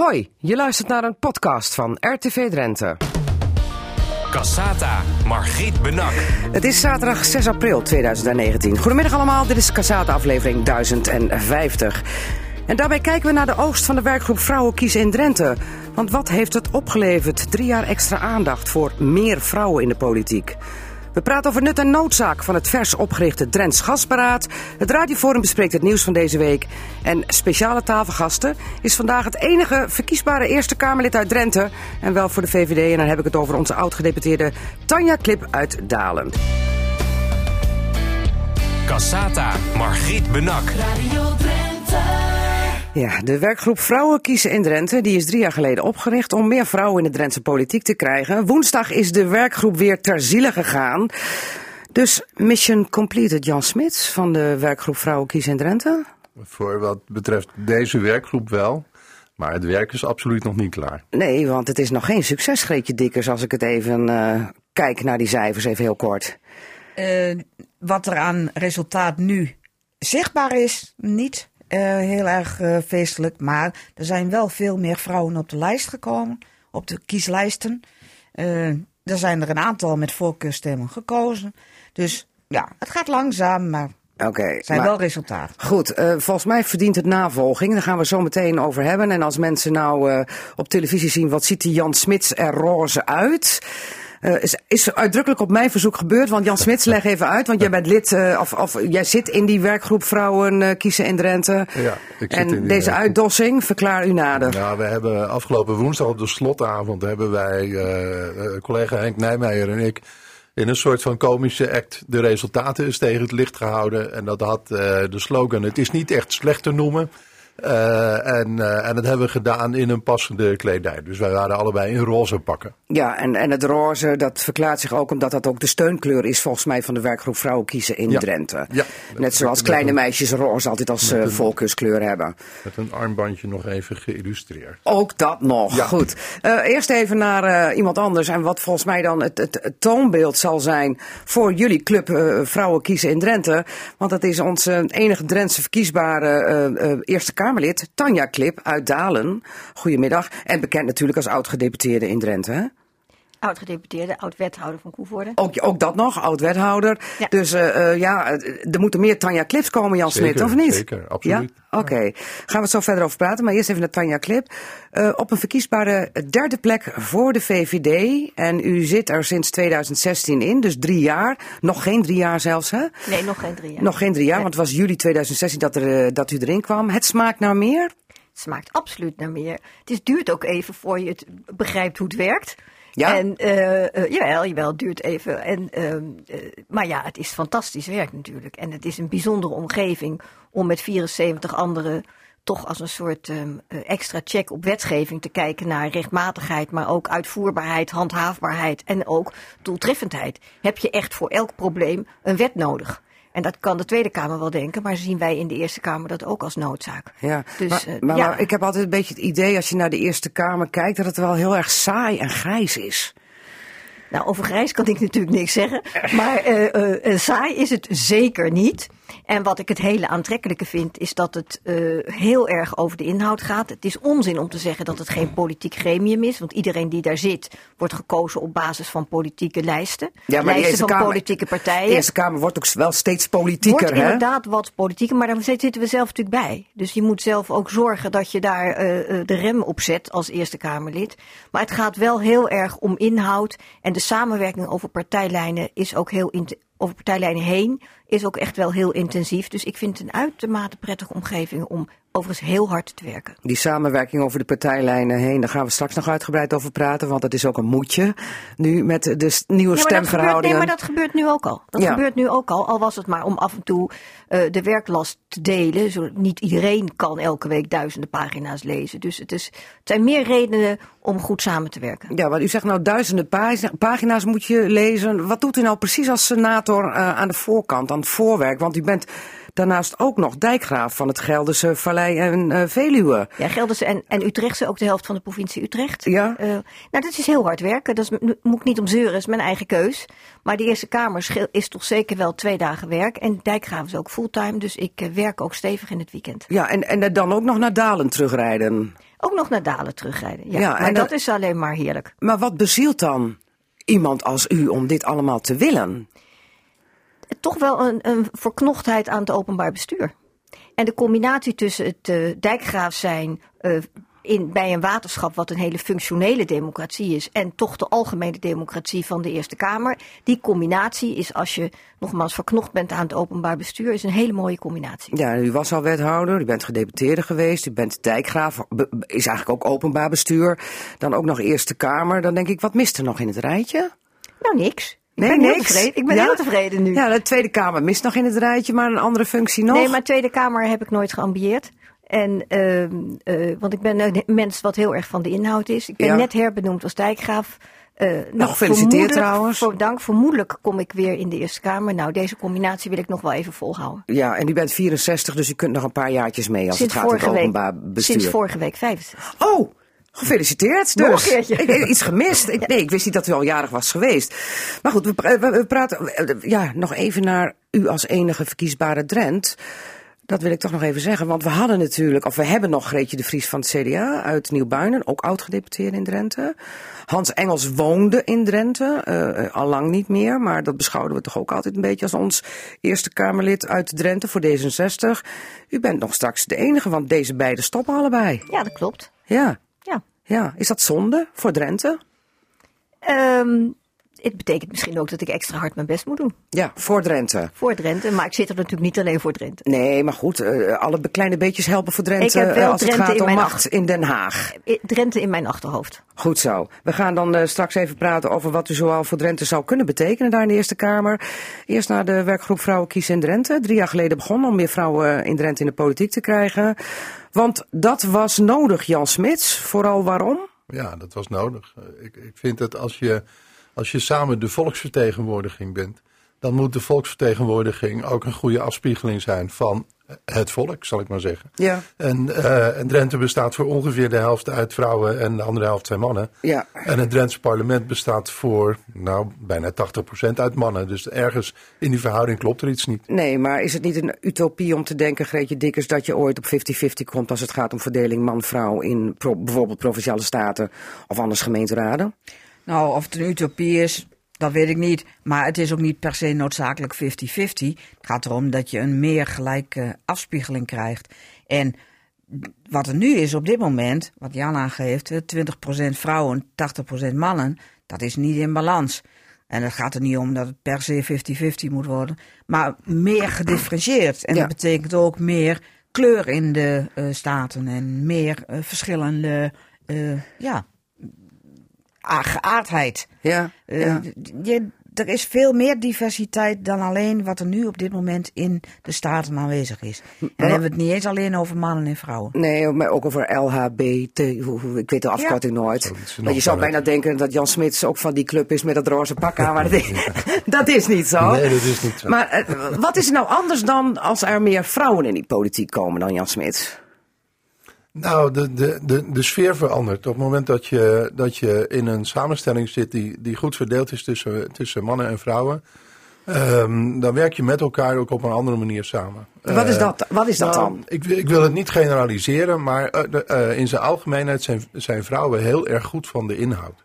Hoi, je luistert naar een podcast van RTV Drenthe. Cassata, Margriet Benak. Het is zaterdag 6 april 2019. Goedemiddag allemaal, dit is Cassata aflevering 1050. En daarbij kijken we naar de oogst van de werkgroep Vrouwen kiezen in Drenthe. Want wat heeft het opgeleverd? Drie jaar extra aandacht voor meer vrouwen in de politiek. We praten over nut en noodzaak van het vers opgerichte Drents Gasberaad. Het Radioforum bespreekt het nieuws van deze week. En speciale tafelgasten is vandaag het enige verkiesbare Eerste Kamerlid uit Drenthe. En wel voor de VVD. En dan heb ik het over onze oud-gedeputeerde Tanja Klip uit Dalen. Cassata, Margriet Benak. Radio Drenthe. Ja, de werkgroep Vrouwen kiezen in Drenthe die is drie jaar geleden opgericht om meer vrouwen in de Drentse politiek te krijgen. Woensdag is de werkgroep weer ter ziele gegaan. Dus mission completed, Jan Smits van de werkgroep Vrouwen kiezen in Drenthe. Voor wat betreft deze werkgroep wel. Maar het werk is absoluut nog niet klaar. Nee, want het is nog geen succes, Greetje Dikkers, als ik het even uh, kijk naar die cijfers, even heel kort. Uh, wat er aan resultaat nu zichtbaar is, niet. Uh, heel erg uh, feestelijk. Maar er zijn wel veel meer vrouwen op de lijst gekomen, op de kieslijsten. Uh, er zijn er een aantal met voorkeurstemmen gekozen. Dus ja, het gaat langzaam, maar Oké, zijn maar, wel resultaten. Goed, uh, volgens mij verdient het navolging. Daar gaan we zo meteen over hebben. En als mensen nou uh, op televisie zien, wat ziet die Jan Smits er roze uit? Uh, is, is uitdrukkelijk op mijn verzoek gebeurd. Want Jan Smits, leg even uit. Want jij bent lid, uh, of, of jij zit in die werkgroep Vrouwen uh, Kiezen in Drenthe. Ja, ik en zit in die deze uitdossing, verklaar u nader. Nou, we hebben afgelopen woensdag op de slotavond hebben wij, collega Henk Nijmeijer en ik, in een soort van komische act de resultaten eens tegen het licht gehouden. En dat had de slogan: Het is niet echt slecht te noemen. Uh, en, uh, en dat hebben we gedaan in een passende kledij. Dus wij waren allebei in roze pakken. Ja, en, en het roze dat verklaart zich ook omdat dat ook de steunkleur is volgens mij van de werkgroep Vrouwen Kiezen in ja. Drenthe. Ja. Net zoals kleine een, meisjes roze altijd als uh, voorkeurskleur hebben. Met een armbandje nog even geïllustreerd. Ook dat nog, ja. goed. eerst even naar iemand anders en wat volgens mij dan het, het, het toonbeeld zal zijn voor jullie club Vrouwen Kiezen in Drenthe. Want dat is onze enige Drentse verkiesbare Eerste Kamerlid, Tanja Klip uit Dalen. Goedemiddag. En bekend natuurlijk als oud-gedeputeerde in Drenthe. Oud-gedeputeerde, oud-wethouder van Koevoorde. Ook, ook dat nog, oud-wethouder. Ja. Dus uh, uh, ja, er moeten meer Tanja Klips komen, Jan Smit, of niet? Zeker, absoluut. Ja? Oké, okay. gaan we het zo verder over praten. Maar eerst even naar Tanja Klip. Uh, op een verkiesbare derde plek voor de VVD. En u zit er sinds 2016 in, dus drie jaar. Nog geen drie jaar zelfs, hè? Nee, nog geen drie jaar. Nog geen drie jaar, nee. want het was juli 2016 dat, er, dat u erin kwam. Het smaakt naar meer? Het smaakt absoluut naar meer. Het is, duurt ook even voor je het begrijpt hoe het werkt. Ja? En, uh, uh, jawel, jawel, duurt even. En, uh, maar ja, het is fantastisch werk natuurlijk. En het is een bijzondere omgeving om met 74 anderen toch als een soort um, extra check op wetgeving te kijken naar rechtmatigheid, maar ook uitvoerbaarheid, handhaafbaarheid en ook doeltreffendheid. Heb je echt voor elk probleem een wet nodig? En dat kan de Tweede Kamer wel denken, maar zien wij in de Eerste Kamer dat ook als noodzaak. Ja, dus, maar, uh, maar, ja. maar ik heb altijd een beetje het idee als je naar de Eerste Kamer kijkt dat het wel heel erg saai en grijs is. Nou, over grijs kan ik natuurlijk niks zeggen. Maar uh, uh, saai is het zeker niet. En wat ik het hele aantrekkelijke vind, is dat het uh, heel erg over de inhoud gaat. Het is onzin om te zeggen dat het geen politiek gremium is. Want iedereen die daar zit, wordt gekozen op basis van politieke lijsten. Ja, maar lijsten van kamer, politieke partijen. De Eerste Kamer wordt ook wel steeds politieker, wordt hè? inderdaad wat politieker, maar daar zitten we zelf natuurlijk bij. Dus je moet zelf ook zorgen dat je daar uh, de rem op zet als Eerste Kamerlid. Maar het gaat wel heel erg om inhoud. En de samenwerking over partijlijnen is ook heel over partijlijnen heen is ook echt wel heel intensief. Dus ik vind het een uitermate prettige omgeving om overigens heel hard te werken. Die samenwerking over de partijlijnen heen, daar gaan we straks nog uitgebreid over praten. Want dat is ook een moedje nu met de nieuwe ja, stemverhoudingen. nee, maar dat gebeurt nu ook al. Dat ja. gebeurt nu ook al. Al was het maar om af en toe uh, de werklast te delen. Zo, niet iedereen kan elke week duizenden pagina's lezen. Dus het, is, het zijn meer redenen om goed samen te werken. Ja, want u zegt nou duizenden pagina's moet je lezen. Wat doet u nou precies als senator uh, aan de voorkant, voorwerk? Want u bent daarnaast ook nog dijkgraaf van het Gelderse Vallei en uh, Veluwe. Ja, Gelderse en, en Utrechtse, ook de helft van de provincie Utrecht. Ja. Uh, nou, dat is heel hard werken. Dat is, moet ik niet om zeuren, is mijn eigen keus. Maar de Eerste Kamer is toch zeker wel twee dagen werk. En dijkgraaf is ook fulltime, dus ik uh, werk ook stevig in het weekend. Ja, en, en dan ook nog naar Dalen terugrijden. Ook nog naar Dalen terugrijden. Ja, Ja, maar en dat dat- is alleen maar heerlijk. Maar wat bezielt dan iemand als u om dit allemaal te willen? Toch wel een, een verknochtheid aan het openbaar bestuur. En de combinatie tussen het eh, dijkgraaf zijn eh, in, bij een waterschap, wat een hele functionele democratie is, en toch de algemene democratie van de Eerste Kamer. Die combinatie is, als je nogmaals verknocht bent aan het openbaar bestuur, is een hele mooie combinatie. Ja, u was al wethouder, u bent gedeputeerde geweest, u bent dijkgraaf, is eigenlijk ook openbaar bestuur. Dan ook nog Eerste Kamer. Dan denk ik, wat mist er nog in het rijtje? Nou, niks. Ik Nee, ben heel niks. tevreden. Ik ben Ja? heel tevreden nu. Ja, de Tweede Kamer mist nog in het rijtje, maar een andere functie nog. Nee, maar Tweede Kamer heb ik nooit geambieerd. En, ehm, eh, want ik ben een mens wat heel erg van de inhoud is. Ik ben Ja. net herbenoemd als dijkgraaf. Eh nog gefeliciteerd trouwens. Voor, dank. Vermoedelijk kom ik weer in de Eerste Kamer. Nou, deze combinatie wil ik nog wel even volhouden. Ja, en u bent 64, dus u kunt nog een paar jaartjes mee als Sinds het gaat om het week, openbaar bestuur. sinds vorige week 65. Oh, gefeliciteerd dus. Nog een keertje. Ik heb iets gemist. Ik, nee, ik wist niet dat u al jarig was geweest. Maar goed, we, we- we praten eh, ja, nog even naar u als enige verkiesbare Drent. Dat wil ik toch nog even zeggen, want we hadden natuurlijk, of we hebben nog Greetje de Vries van het CDA uit Nieuwbuinen, ook oud-gedeputeerde in Drenthe. Hans Engels woonde in Drenthe, eh, eh, al lang niet meer, maar dat beschouwden we toch ook altijd een beetje als ons Eerste Kamerlid uit Drenthe voor D66. U bent nog straks de enige, want deze beiden stoppen allebei. Ja, dat klopt. Ja. Ja. Ja, is dat zonde voor Drenthe? Ehm, het betekent misschien ook dat ik extra hard mijn best moet doen. Ja, voor Drenthe. Voor Drenthe. Maar ik zit er natuurlijk niet alleen voor Drenthe. Nee, maar goed, eh, alle kleine beetjes helpen voor Drenthe Ik heb wel eh, als het Drenthe gaat in om mijn macht achter- in Den Haag. I- Drenthe in mijn achterhoofd. Goed zo. We gaan dan eh, straks even praten over wat u zoal voor Drenthe zou kunnen betekenen daar in de Eerste Kamer. Eerst naar de werkgroep Vrouwen Kiezen in Drenthe. Drie jaar geleden begonnen om meer vrouwen in Drenthe in de politiek te krijgen. Want dat was nodig, Jan Smits. Vooral waarom? Ja, dat was nodig. Eh, Ik, ik vind dat als je, als je samen de volksvertegenwoordiging bent, dan moet de volksvertegenwoordiging ook een goede afspiegeling zijn van het volk, zal ik maar zeggen. Ja. En, en Drenthe bestaat voor ongeveer de helft uit vrouwen en de andere helft zijn mannen. Ja. En het Drentse parlement bestaat voor nou, bijna 80% uit mannen. Dus ergens in die verhouding klopt er iets niet. Nee, maar is het niet een utopie om te denken, Greetje Dikkers, dat je ooit op 50-50 komt als het gaat om verdeling man-vrouw in pro- bijvoorbeeld provinciale staten of anders gemeenteraden? Nou, of het een utopie is, dat weet ik niet. Maar het is ook niet per se noodzakelijk 50-50. Het gaat erom dat je een meer gelijke afspiegeling krijgt. En wat er nu is op dit moment, wat Jan aangeeft, eh, 20% vrouwen, 80% mannen, dat is niet in balans. En het gaat er niet om dat het per se 50-50 moet worden, maar meer gedifferentieerd. En Ja. dat betekent ook meer kleur in de eh, staten en meer eh, verschillende, eh, ja, geaardheid. Ja, Eh, ja. je, er is veel meer diversiteit dan alleen wat er nu op dit moment in de staten aanwezig is. En dan hebben we het niet eens alleen over mannen en vrouwen. Nee, maar ook over LHBT. Ik weet de afkorting nooit. Maar je zou bijna denken dat Jan Smits ook van die club is met dat roze pak aan. Maar dat is, dat is niet zo. Nee, dat is niet zo. Maar eh, wat is er nou anders dan als er meer vrouwen in die politiek komen dan Jan Smits? Nou, de, de, de, de sfeer verandert. Op het moment dat je, dat je in een samenstelling zit die, die goed verdeeld is tussen, tussen mannen en vrouwen, ehm, dan werk je met elkaar ook op een andere manier samen. Wat is Eh, dat, wat is dat nou, dan? Ik, ik wil het niet generaliseren, maar eh, de- eh, in zijn algemeenheid zijn, zijn vrouwen heel erg goed van de inhoud.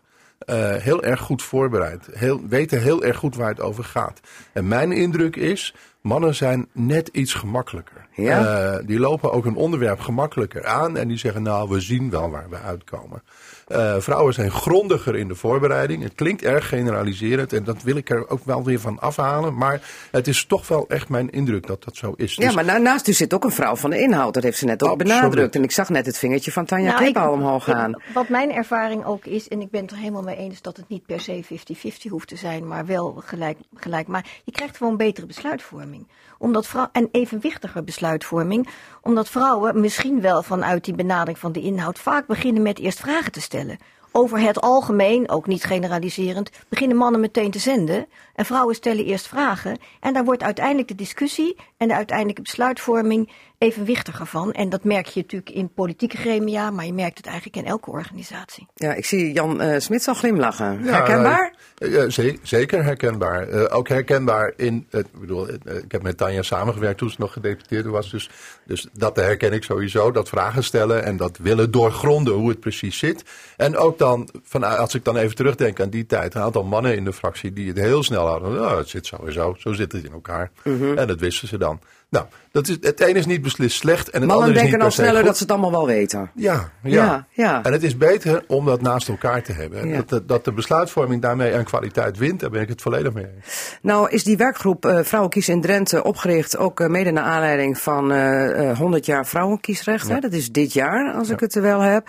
Heel erg goed voorbereid. Heel, weten heel erg goed waar het over gaat. En mijn indruk is, mannen zijn net iets gemakkelijker. Ja? Eh, die lopen ook een onderwerp gemakkelijker aan en die zeggen, nou, we zien wel waar we uitkomen. Eh, vrouwen zijn grondiger in de voorbereiding. Het klinkt erg generaliserend en dat wil ik er ook wel weer van afhalen. Maar het is toch wel echt mijn indruk dat dat zo is. Ja, Dus- maar na- naast u zit ook een vrouw van de inhoud. Dat heeft ze net ook Absoluut. benadrukt. En ik zag net het vingertje van Tanja Nou, al omhoog ik- gaan. wat mijn ervaring ook is, en ik ben het er helemaal mee eens dat het niet per se 50-50 hoeft te zijn, maar wel gelijk, gelijk. Maar je krijgt gewoon betere besluitvorming. Omdat en evenwichtiger besluitvorming. Omdat vrouwen misschien wel vanuit die benadering van de inhoud vaak beginnen met eerst vragen te stellen. Over het algemeen, ook niet generaliserend, beginnen mannen meteen te zenden. En vrouwen stellen eerst vragen. En daar wordt uiteindelijk de discussie en de uiteindelijke besluitvorming evenwichtiger van. En dat merk je natuurlijk in politieke gremia, maar je merkt het eigenlijk in elke organisatie. Ja, ik zie Jan eh Smits al glimlachen. Herkenbaar? eh, zeker herkenbaar. Eh, ook herkenbaar in. het- ik bedoel, ik heb met Tanja samengewerkt toen ze nog gedeputeerde was. Dus, dus dat herken ik sowieso. Dat vragen stellen en dat willen doorgronden hoe het precies zit. En ook dan, van, als ik dan even terugdenk aan die tijd, een aantal mannen in de fractie die het heel snel hadden. Nou, het zit sowieso, zo zit het in elkaar. Mhm. En dat wisten ze dan. Nou, dat is, het ene is niet beslist slecht en het Mannen andere is niet denken al sneller goed. dat ze het allemaal wel weten. Ja, ja. Ja, ja. En het is beter om dat naast elkaar te hebben. Ja. Dat, de, dat de besluitvorming daarmee aan kwaliteit wint, daar ben ik het volledig mee eens. Nou is die werkgroep eh, Vrouwen kiezen in Drenthe opgericht ook eh, mede naar aanleiding van eh, eh, 100 jaar vrouwenkiesrecht. Hè? Dat is dit jaar, als ik het er wel heb.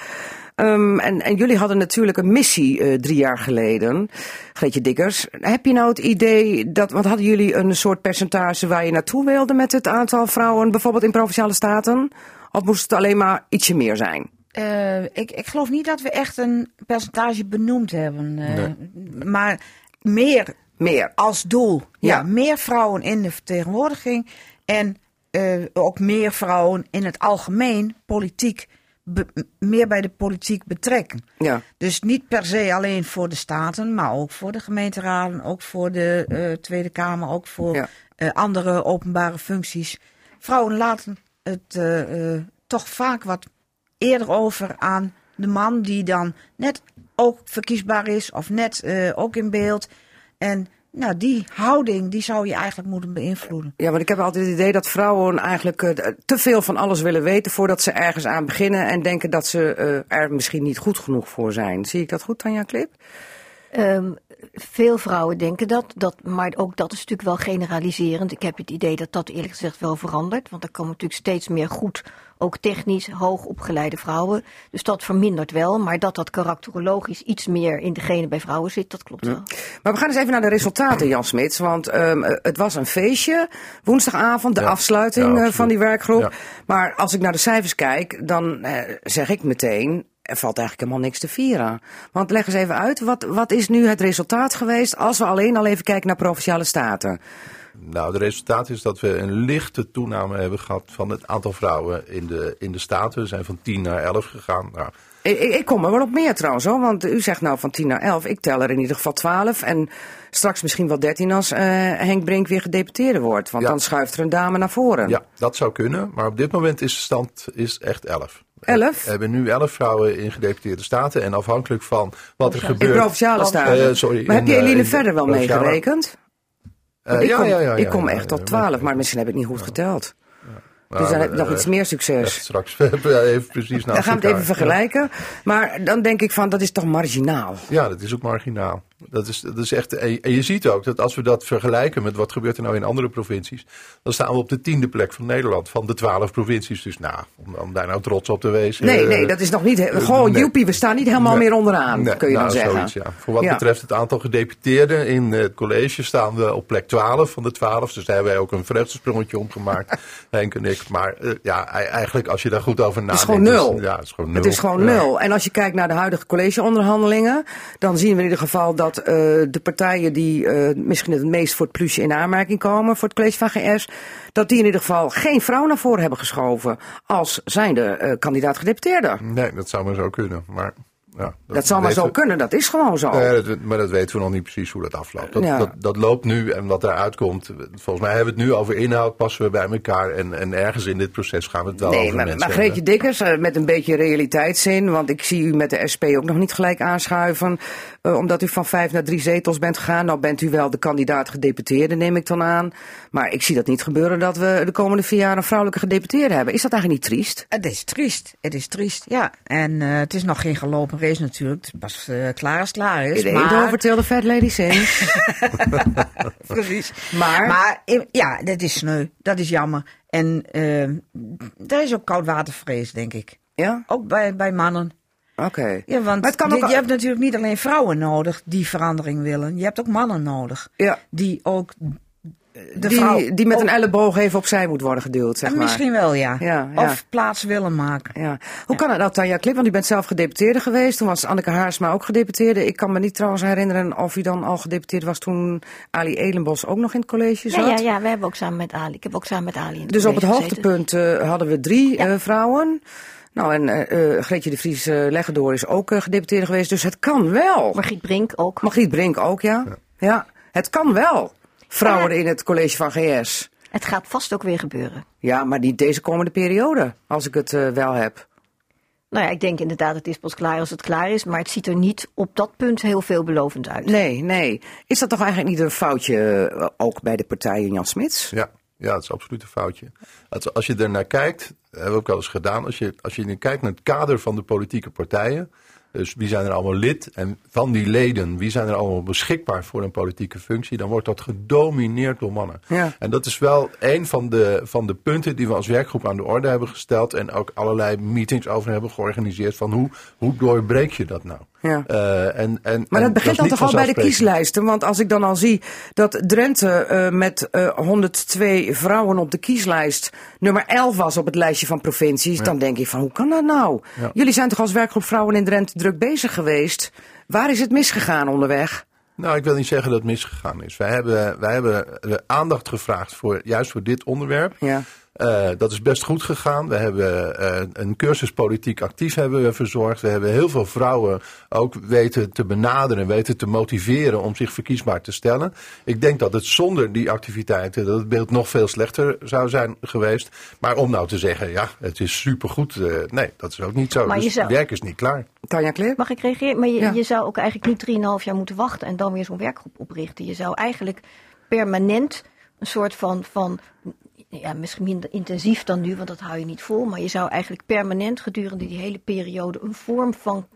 Ehm, en, en jullie hadden natuurlijk een missie eh, drie jaar geleden. Greetje Dikkers, heb je nou het idee dat, want hadden jullie een soort percentage waar je naartoe wilde met het aantal vrouwen, bijvoorbeeld in provinciale staten? Of moest het alleen maar ietsje meer zijn? Eh, ik, ik geloof niet dat we echt een percentage benoemd hebben. eh, Maar meer Meer. als doel. Ja, Ja. meer vrouwen in de vertegenwoordiging. En eh, ook meer vrouwen in het algemeen politiek. Meer bij de politiek betrekken. Ja. Dus niet per se alleen voor de staten, maar ook voor de gemeenteraden, ook voor de eh, Tweede Kamer, ook voor Ja. eh, andere openbare functies. Vrouwen laten het eh, toch vaak wat eerder over aan de man die dan net ook verkiesbaar is of net ook in beeld. En nou, die houding die zou je eigenlijk moeten beïnvloeden. Ja, want ik heb altijd het idee dat vrouwen eigenlijk eh, te veel van alles willen weten voordat ze ergens aan beginnen en denken dat ze eh, er misschien niet goed genoeg voor zijn. Zie ik dat goed, Tanja Klip? Ehm, veel vrouwen denken dat, dat, maar ook dat is natuurlijk wel generaliserend. Ik heb het idee dat dat eerlijk gezegd wel verandert. Want er komen natuurlijk steeds meer goed, ook technisch hoog opgeleide vrouwen. Dus dat vermindert wel. Maar dat dat karakterologisch iets meer in de genen bij vrouwen zit, dat klopt wel. Maar we gaan eens even naar de resultaten, Jan Smits. Want ehm, eh, het was een feestje, woensdagavond, de Ja. afsluiting Ja, eh, van die werkgroep. Ja. Maar als ik naar de cijfers kijk, dan eh, zeg ik meteen, er valt eigenlijk helemaal niks te vieren. Want leg eens even uit, wat, wat is nu het resultaat geweest als we alleen al even kijken naar provinciale staten? Nou, het resultaat is dat we een lichte toename hebben gehad van het aantal vrouwen in de, in de Staten. We zijn van 10 naar 11 gegaan. Nou, Ik, ik, kom er wel op meer trouwens hoor, want u zegt nou van 10 naar 11. Ik tel er in ieder geval 12 en straks misschien wel 13 als eh, Henk Brink weer gedeputeerde wordt. Want Ja. dan schuift er een dame naar voren. ja, dat zou kunnen. Maar op dit moment is de stand is echt 11. 11? We hebben nu 11 vrouwen in gedeputeerde staten. En afhankelijk van wat er In gebeurt. provinciale staten. Eh, sorry, maar heb in, je eh, Eline in verder wel meegerekend? Eh, ik ja, kom, ja, ja, ik kom echt tot 12, maar misschien heb ik niet goed geteld. Nou, dus dan heb ik nog eh, iets meer succes. straks even precies Dan naast gaan we het even vergelijken. Maar dan denk ik van, dat is toch marginaal. Ja, dat is ook marginaal. Dat is, dat is echt, en je ziet ook dat als we dat vergelijken met wat gebeurt er nou in andere provincies, dan staan we op de tiende plek van Nederland, van de twaalf provincies. Dus nou, om, om daar nou trots op te wezen. Nee, eh, nee, dat is nog niet... he- Gewoon, nee. joepie, we staan niet helemaal Nee. meer onderaan, Nee, kun je nou, dan zeggen. Zoiets, ja. Voor wat Ja. betreft het aantal gedeputeerden in het college staan we op plek 12 van de 12. Dus daar hebben wij ook een vrechtsprongetje om gemaakt, Henk en ik. Maar eh, ja, e- eigenlijk als je daar goed over Het nadenkt. is gewoon nul. ja, het is gewoon nul. Het is gewoon nul. En als je kijkt naar de huidige collegeonderhandelingen, dan zien we in ieder geval dat eh, de partijen die eh, misschien het meest voor het plusje in aanmerking komen voor het college van GS, dat die in ieder geval geen vrouw naar voren hebben geschoven als zijnde eh kandidaat gedeputeerde. Nee, dat zou maar zo kunnen. Maar, ja, Dat zou maar weten zo we- kunnen, dat is gewoon zo. Nee, dat, maar dat weten we nog niet precies hoe dat afloopt. Dat, Ja. dat, dat loopt nu en wat eruit komt. Volgens mij hebben we het nu over inhoud, passen we bij elkaar. En, en ergens in dit proces gaan we het wel Nee, over maar, mensen maar Greetje Dikkers, eh, met een beetje realiteitszin, want ik zie u met de SP ook nog niet gelijk aanschuiven, eh, omdat u van vijf naar drie zetels bent gegaan. Nou bent u wel de kandidaat gedeputeerde, neem ik dan aan. Maar ik zie dat niet gebeuren dat we de komende vier jaar een vrouwelijke gedeputeerde hebben. Is dat eigenlijk niet triest? Het is triest, het is triest, ja. En eh, het is nog geen gelopen race natuurlijk. Is pas eh, klaar als klaar is. In maar... the fat lady sings. Precies. Maar- maar ja, dat is sneu. Dat is jammer. En eh daar is ook koudwatervrees, denk ik. ja? Ook bij, bij mannen. Oké. Ja, want Maar het kan je, ook- je hebt natuurlijk niet alleen vrouwen nodig die verandering willen. Je hebt ook mannen nodig. Ja. Die ook de die, vrouw die met een elleboog even opzij moet worden geduwd, zeg maar. Misschien wel, ja. Ja, ja. Of plaats willen maken. Ja. Hoe kan het nou, Tanja Klip? Want u bent zelf gedeputeerde geweest. Toen was Anneke Haarsma ook gedeputeerde. Ik kan me niet trouwens herinneren of u dan al gedeputeerd was toen Ali Elenbos ook nog in het college zat. Ja, ja, ja, we hebben ook samen met Ali. Ik heb ook samen met Ali in het Dus op het hoogtepunt eh, hadden we drie Ja. eh, vrouwen. Nou, en eh eh, Greetje de Vries Leggedoor is ook gedeputeerde geweest. Dus het kan wel. Margriet Brink ook. Margriet Brink ook, ja. Ja, het kan wel. Vrouwen in het college van GS. Het gaat vast ook weer gebeuren. Ja, maar niet deze komende periode, als ik het eh, wel heb. Nou ja, ik denk inderdaad, het is pas klaar als het klaar is. Maar het ziet er niet op dat punt heel veelbelovend uit. Nee, nee. Is dat toch eigenlijk niet een foutje eh, ook bij de partijen Jan Smits? Ja, ja, dat is absoluut een foutje. Als, als je er naar kijkt, dat hebben we ook wel eens gedaan. Als je, als je kijkt naar het kader van de politieke partijen. Dus wie zijn er allemaal lid en van die leden, wie zijn er allemaal beschikbaar voor een politieke functie, dan wordt dat gedomineerd door mannen. Ja. En dat is wel een van de, van de punten die we als werkgroep aan de orde hebben gesteld en ook allerlei meetings over hebben georganiseerd van hoe, hoe doorbreek je dat nou? Ja. Eh, en, en, Maar dat begint dan toch al bij de kieslijsten? Want als ik dan al zie dat Drenthe eh, met eh 102 vrouwen op de kieslijst nummer 11 was op het lijstje van provincies, dan denk ik van hoe kan dat nou? Ja. Jullie zijn toch als werkgroep Vrouwen in Drenthe druk bezig geweest? Waar is het misgegaan onderweg? Nou, ik wil niet zeggen dat het misgegaan is. Wij hebben, wij hebben eh, aandacht gevraagd voor juist voor dit onderwerp. Ja. Eh, dat is best goed gegaan. We hebben eh, een cursus politiek actief hebben we verzorgd. We hebben heel veel vrouwen ook weten te benaderen, weten te motiveren om zich verkiesbaar te stellen. Ik denk dat het zonder die activiteiten dat het beeld nog veel slechter zou zijn geweest. Maar om nou te zeggen, ja, het is supergoed. eh nee, dat is ook niet zo. Maar je dus zou- het werk is niet klaar. Tanja Klip? Mag ik reageren? Maar je, Ja. je zou ook eigenlijk niet 3,5 jaar moeten wachten en dan weer zo'n werkgroep oprichten. Je zou eigenlijk permanent een soort van, van ja, misschien minder intensief dan nu, want dat hou je niet vol. Maar je zou eigenlijk permanent gedurende die hele periode een vorm van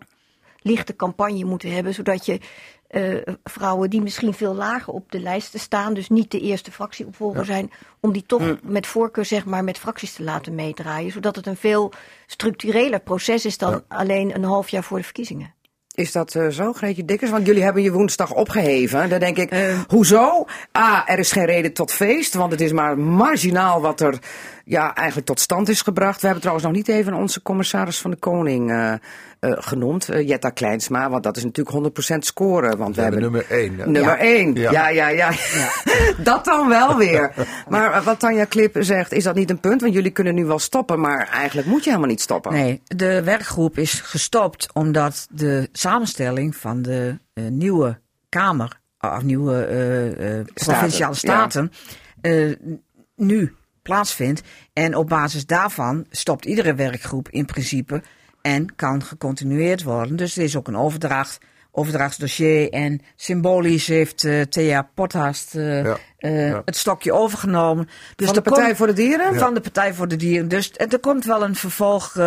lichte campagne moeten hebben. Zodat je eh, vrouwen die misschien veel lager op de lijsten staan, dus niet de eerste fractieopvolger zijn, om die toch Mm. met voorkeur zeg maar met fracties te laten meedraaien. Zodat het een veel structureler proces is dan alleen een half jaar voor de verkiezingen. Is dat eh, zo, Greetje Dikkers? Want jullie hebben je woensdag opgeheven. Dan denk ik, hoezo? A, er is geen reden tot feest, want het is maar marginaal wat er ja, eigenlijk tot stand is gebracht. We hebben trouwens nog niet even onze commissaris van de Koning eh, eh, genoemd, eh, Jetta Kleinsma, want dat is natuurlijk 100% scoren. Want we, We hebben nummer één. hè? Nummer Ja. 1. Ja. Ja, ja, ja. dat dan wel weer. Maar wat Tanja Klip zegt, is dat niet een punt? Want jullie kunnen nu wel stoppen, maar eigenlijk moet je helemaal niet stoppen. Nee, de werkgroep is gestopt omdat de samenstelling van de eh, nieuwe Kamer, of nieuwe eh, eh, provinciale staten, eh, nu plaatsvindt. En op basis daarvan stopt iedere werkgroep in principe en kan gecontinueerd worden. Dus er is ook een overdracht, overdrachtsdossier. En symbolisch heeft eh, Thea Pothast eh, Ja, eh, ja. het stokje overgenomen. Dus Van de Partij komt- voor de Dieren? van de Partij voor de Dieren. Dus er komt wel een vervolg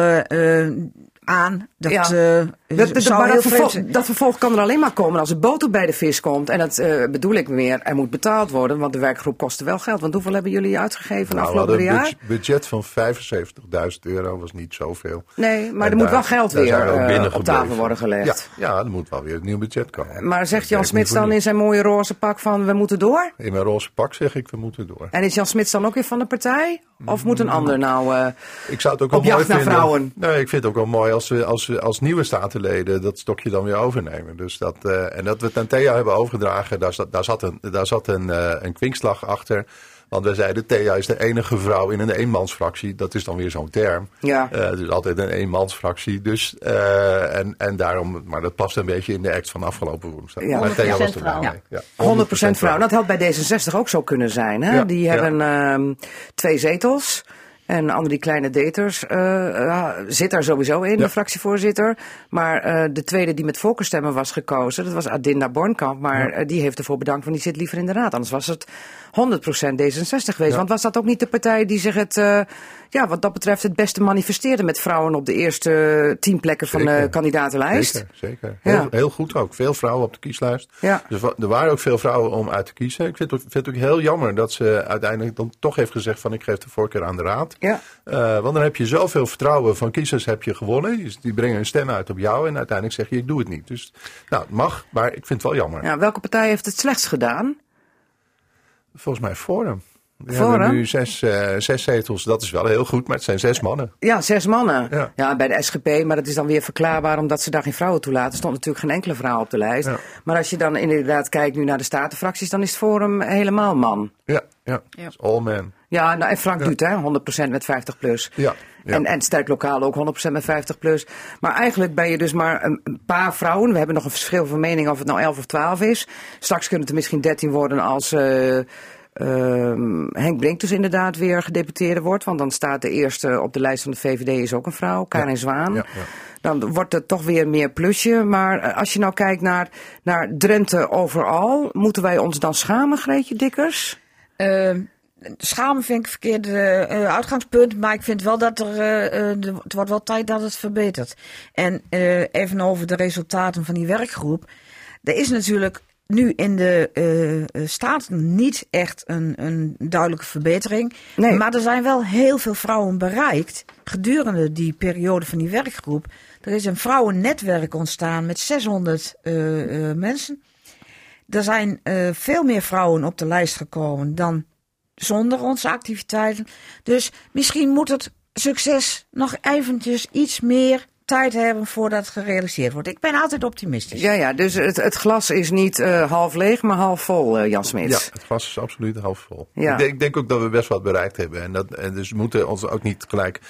aan. Dat, Ja. Eh, Dat, dat, maar vervolg, dat vervolg kan er alleen maar komen als er boter bij de vis komt. En dat eh, bedoel ik meer, er moet betaald worden, want de werkgroep kostte wel geld. Want hoeveel hebben jullie uitgegeven Nou, we afgelopen hadden een jaar? budget- budget van 75.000 euro, was niet zoveel. Nee, maar En er moet daar- wel geld weer eh, op tafel worden gelegd. Ja, ja, er moet wel weer een nieuw budget komen. Maar zegt Jan Smits dan in zijn mooie roze pak van we moeten door? In mijn roze pak zeg ik, we moeten door. En is Jan Smits dan ook weer van de partij? Of moet een ander nou... eh, Ik zou het ook wel Op mooi jacht naar vinden. vrouwen. Nee, ik vind het ook wel mooi als we als, we als nieuwe statenleden dat stokje dan weer overnemen. Dus dat, eh, en dat we het aan Thea hebben overgedragen, daar zat, daar zat, een, daar zat een, eh, een kwinkslag achter. Want wij zeiden, Thea is de enige vrouw in een eenmansfractie. Dat is dan weer zo'n term. Ja. Dus altijd een eenmansfractie. Dus, en, en daarom, maar dat past een beetje in de act van afgelopen woensdag. Ja. Maar Thea was er 100% wel vrouw. Ja, 100% vrouw. Dat had bij D66 ook zo kunnen zijn. Hè? Ja, die ja. hebben ehm, twee zetels. En al die kleine daters eh, eh, zit daar sowieso in, Ja. de fractievoorzitter. Maar eh, de tweede die met voorkeurstemmen was gekozen, dat was Adinda Bornkamp. Maar die heeft ervoor bedankt, want die zit liever in de raad. Anders was het 100% D66 geweest. Want was dat ook niet de partij die zich het, eh, ja, wat dat betreft, het beste manifesteerde met vrouwen op de eerste tien plekken van de kandidatenlijst? Zeker, zeker. Ja. Heel, heel goed ook. Veel vrouwen op de kieslijst. Ja. Dus er waren ook veel vrouwen om uit te kiezen. Ik vind het, ook- vind het ook heel jammer dat ze uiteindelijk dan toch heeft gezegd van ik geef de voorkeur aan de raad. Ja. Eh, want dan heb je zoveel vertrouwen van kiezers heb je gewonnen. Dus die brengen een stem uit op jou en uiteindelijk zeg je ik doe het niet. Dus nou, het mag, maar ik vind het wel jammer. Ja, welke partij heeft het slechtst gedaan? Volgens mij Forum. We Forum? hebben nu zes, eh, zes zetels. Dat is wel heel goed, maar het zijn zes mannen. Ja, zes mannen. Ja. Ja. bij de SGP, maar dat is dan weer verklaarbaar omdat ze daar geen vrouwen toelaten. Er stond natuurlijk geen enkele vrouw op de lijst. Ja. Maar als je dan inderdaad kijkt nu naar de statenfracties, dan is het Forum helemaal man. Ja, ja. All men. Ja, nou, en Frank Ja. doet hè, 100% met 50 plus. Ja, ja. En, en Sterk Lokaal ook 100% met 50 plus. Maar eigenlijk ben je dus maar een, een paar vrouwen. We hebben nog een verschil van mening of het nou 11 of 12 is. Straks kunnen het er misschien 13 worden als eh, ehm, Henk Brink dus inderdaad weer gedeputeerde wordt. Want dan staat de eerste op de lijst van de VVD is ook een vrouw, Karin Zwaan. Ja, ja. Dan wordt het toch weer meer plusje. Maar eh, als je nou kijkt naar, naar Drenthe overal, moeten wij ons dan schamen, Greetje Dikkers? Eh, schamen vind ik verkeerd eh, uitgangspunt, maar ik vind wel dat er, eh, eh, de- het wordt wel tijd dat het verbetert. En even over de resultaten van die werkgroep. Er is natuurlijk nu in de Staten niet echt een, een duidelijke verbetering. Nee. Maar er zijn wel heel veel vrouwen bereikt gedurende die periode van die werkgroep. Er is een vrouwennetwerk ontstaan met 600 eh, eh, mensen. Er zijn veel meer vrouwen op de lijst gekomen dan zonder onze activiteiten. Dus misschien moet het succes nog eventjes iets meer tijd hebben voordat het gerealiseerd wordt. Ik ben altijd optimistisch. Ja, ja, dus het, het glas is niet eh, half leeg, maar half vol, eh, Jan Ja, Smits. het glas is absoluut half vol. Ja. Ik, denk, ik denk ook dat we best wat bereikt hebben. En, dat, en dus we moeten ons ook niet gelijk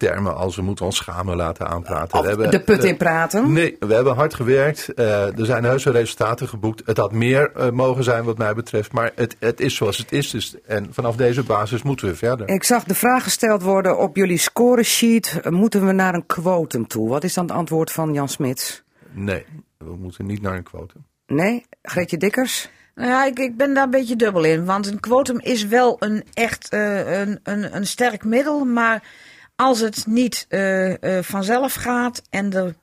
termen als we moeten ons schamen laten aanpraten. Of we hebben, de put in praten. Nee, we hebben hard gewerkt. Eh, er zijn heuse resultaten geboekt. Het had meer eh, mogen zijn wat mij betreft. Maar het, het is zoals het is. Dus, en vanaf deze basis moeten we verder. Ik zag de vraag gesteld worden op jullie scoresheet. Moeten we naar een quotum toe? Wat is dan het antwoord van Jan Smits? Nee, we moeten niet naar een quotum. Nee? Greetje Dikkers? Nou ja, ik, ik ben daar een beetje dubbel in. Want een quotum is wel een echt eh, een, een, een sterk middel. Maar als het niet eh, eh, vanzelf gaat en de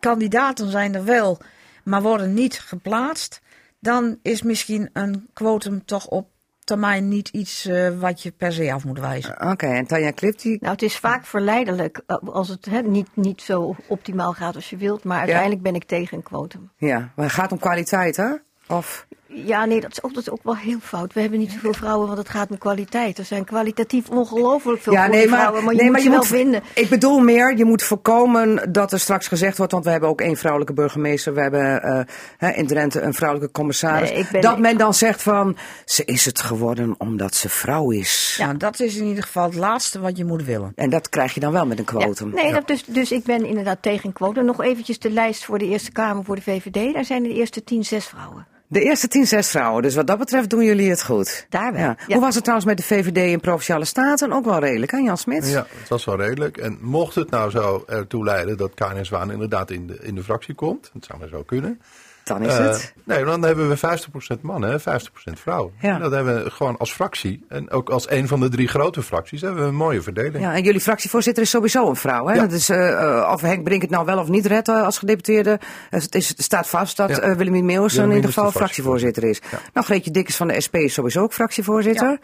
kandidaten zijn er wel, maar worden niet geplaatst, dan is misschien een quotum toch op termijn niet iets eh, wat je per se af moet wijzen. Oké, en Tanja Klip, die... Nou, het is vaak verleidelijk als het hè, niet, niet zo optimaal gaat als je wilt. Maar uiteindelijk ben ik tegen een quotum. Ja, maar het gaat om kwaliteit, hè? Of... Ja, nee, dat is, ook, dat is ook wel heel fout. We hebben niet zoveel vrouwen, want het gaat om kwaliteit. Er zijn kwalitatief ongelooflijk veel Ja, goede nee, maar, vrouwen, maar je nee, moet maar ze je wel moet, vinden. Ik bedoel meer, je moet voorkomen dat er straks gezegd wordt, want we hebben ook één vrouwelijke burgemeester, we hebben eh, hè, in Drenthe een vrouwelijke commissaris, Nee, ik ben- dat men dan zegt van, ze is het geworden omdat ze vrouw is. Ja, dat is in ieder geval het laatste wat je moet willen. En dat krijg je dan wel met een quotum. Ja, nee, dat dus, dus ik ben inderdaad tegen een quotum. Nog eventjes de lijst voor de Eerste Kamer voor de VVD. Daar zijn de eerste tien zes vrouwen. De eerste tien zes vrouwen, dus wat dat betreft doen jullie het goed. Daar wel, Ja. ja. Hoe was het trouwens met de VVD in Provinciale Staten? Ook wel redelijk, hè Jan Smits? Ja, het was wel redelijk. En mocht het nou zo ertoe leiden dat Karin Zwaan inderdaad in de, in de fractie komt, dat zou maar zo kunnen. Dan is Eh, het. nee, dan hebben we 50% mannen en 50% vrouwen. Ja. Dat hebben we gewoon als fractie. En ook als een van de drie grote fracties hebben we een mooie verdeling. Ja, en jullie fractievoorzitter is sowieso een vrouw. Hè? Ja. Dat is, eh, eh, of Henk Brink het nou wel of niet redt als gedeputeerde. Het, is, staat vast dat Ja. eh Willemien Meeuwis in ieder geval fractievoorzitter is. Ja. Nou, Greetje Dikkers van de SP is sowieso ook fractievoorzitter.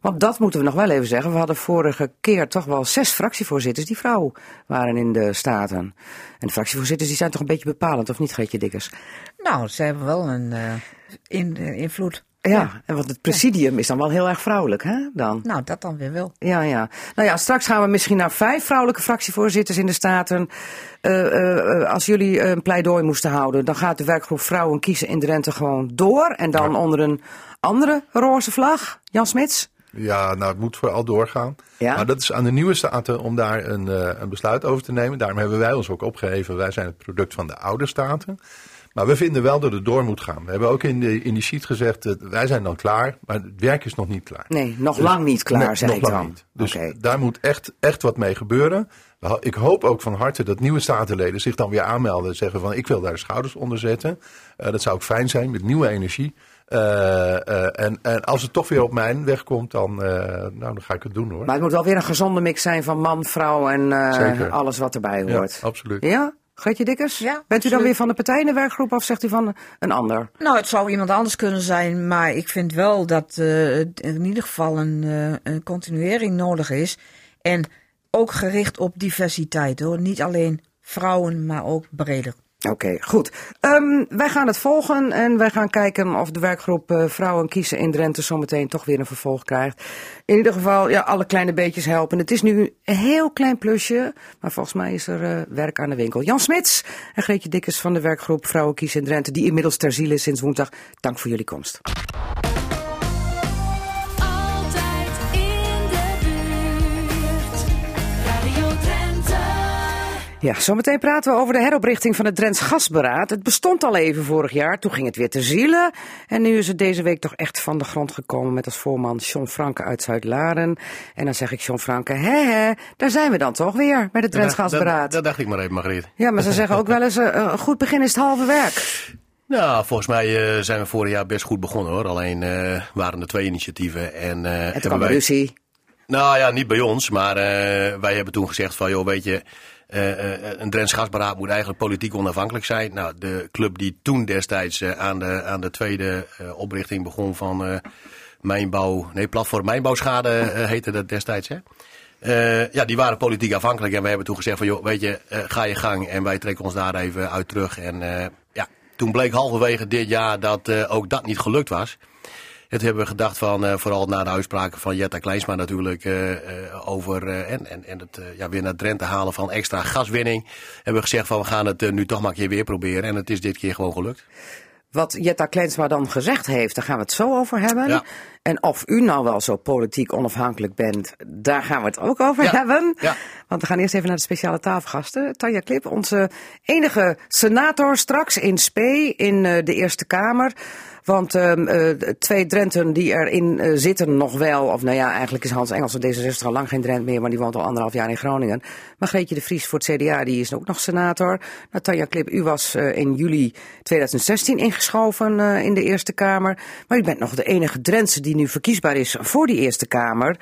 Want dat moeten we nog wel even zeggen. We hadden vorige keer toch wel zes fractievoorzitters die vrouw waren in de Staten. En de fractievoorzitters die zijn toch een beetje bepalend, of niet, Greetje Dikkers? Nou, ze hebben wel een eh, in, eh, invloed. Ja, en want het presidium is dan wel heel erg vrouwelijk, hè? Dan. Nou, dat dan weer wel. Ja, ja. Nou ja, straks gaan we misschien naar vijf vrouwelijke fractievoorzitters in de Staten. Eh, eh, eh, als jullie een pleidooi moesten houden, dan gaat de werkgroep Vrouwen kiezen in Drenthe gewoon door. En dan onder een andere roze vlag. Jan Smits? Ja, nou, het moet vooral doorgaan. Ja. Maar dat is aan de nieuwe staten om daar een, eh, een besluit over te nemen. Daarom hebben wij ons ook opgeheven. Wij zijn het product van de oude staten. Maar we vinden wel dat het door moet gaan. We hebben ook in, de, in die sheet gezegd, dat wij zijn dan klaar, maar het werk is nog niet klaar. Nee, nog Dus- lang niet klaar, Nee, zei nog ik lang dan. niet. Dus daar moet echt, echt wat mee gebeuren. Ik hoop ook van harte dat nieuwe statenleden zich dan weer aanmelden. En zeggen van ik wil daar de schouders onder zetten. Eh, dat zou ook fijn zijn met nieuwe energie. Eh, eh, en, en als het toch weer op mijn weg komt, dan, eh, nou, dan ga ik het doen hoor. Maar het moet wel weer een gezonde mix zijn van man, vrouw en eh, alles wat erbij ja, hoort. absoluut. Ja? Greetje Dikkers? Ja, Bent u dan weer van de partij in de werkgroep of zegt u van een ander? Nou, het zou iemand anders kunnen zijn, maar ik vind wel dat eh, er in ieder geval een, eh, een continuering nodig is. En ook gericht op diversiteit hoor. Niet alleen vrouwen, maar ook breder. Oké, goed. Ehm, wij gaan het volgen en wij gaan kijken of de werkgroep eh, Vrouwen kiezen in Drenthe zometeen toch weer een vervolg krijgt. In ieder geval, ja, alle kleine beetjes helpen. Het is nu een heel klein plusje, maar volgens mij is er eh, werk aan de winkel. Jan Smits en Greetje Dikkers van de werkgroep Vrouwen kiezen in Drenthe, die inmiddels ter ziele is sinds woensdag. Dank voor jullie komst. Ja, zometeen praten we over de heroprichting van het Drents Gasberaad. Het bestond al even vorig jaar, toen ging het weer te zielen. En nu is het deze week toch echt van de grond gekomen met als voorman John Franke uit Zuid-Laren. En dan zeg ik John Franke, hè hè, daar zijn we dan toch weer met het Drents dat- Gasberaad. Dat dacht ik maar even, Margriet. Ja, maar ze zeggen ook wel eens, eh, een goed begin is het halve werk. Nou, volgens mij eh, zijn we vorig jaar best goed begonnen hoor. Alleen eh, waren er twee initiatieven. En, Het hebben kwam wij- ruzie. Nou ja, niet bij ons. Maar wij hebben toen gezegd van, joh, weet je... eh, eh, een Drents gasberaad moet eigenlijk politiek onafhankelijk zijn. Nou, de club die toen destijds eh, aan, de, aan de tweede oprichting begon van mijnbouw... Nee, platform mijnbouwschade heette dat destijds, hè? Ja, die waren politiek afhankelijk. En wij hebben toen gezegd van, joh, weet je, ga je gang. En wij trekken ons daar even uit terug. En ja, toen bleek halverwege dit jaar dat ook dat niet gelukt was. Het hebben we gedacht van, eh, vooral na de uitspraken van Jetta Kleinsma natuurlijk, eh, eh, over en, en, en het ja, weer naar Drenthe halen van extra gaswinning. Hebben we gezegd van, we gaan het nu toch maar een keer weer proberen. En het is dit keer gewoon gelukt. Wat Jetta Klensma dan gezegd heeft, daar gaan we het zo over hebben. Ja. En of u nou wel zo politiek onafhankelijk bent, daar gaan we het ook over Ja. hebben. Ja. Want we gaan eerst even naar de speciale tafelgasten. Tanja Klip, onze enige senator straks in Spee in de Eerste Kamer. Want ehm, eh, twee Drenten die erin eh, zitten nog wel, of nou ja, eigenlijk is Hans Engels van D66 al lang geen Drent meer, maar die woont al anderhalf jaar in Groningen. Margreetje de Vries voor het CDA, die is ook nog senator. Nou, Tanja Klip, u was eh, in juli 2016 ingeschoven in de Eerste Kamer. Maar u bent nog de enige Drentse die nu verkiesbaar is voor die Eerste Kamer.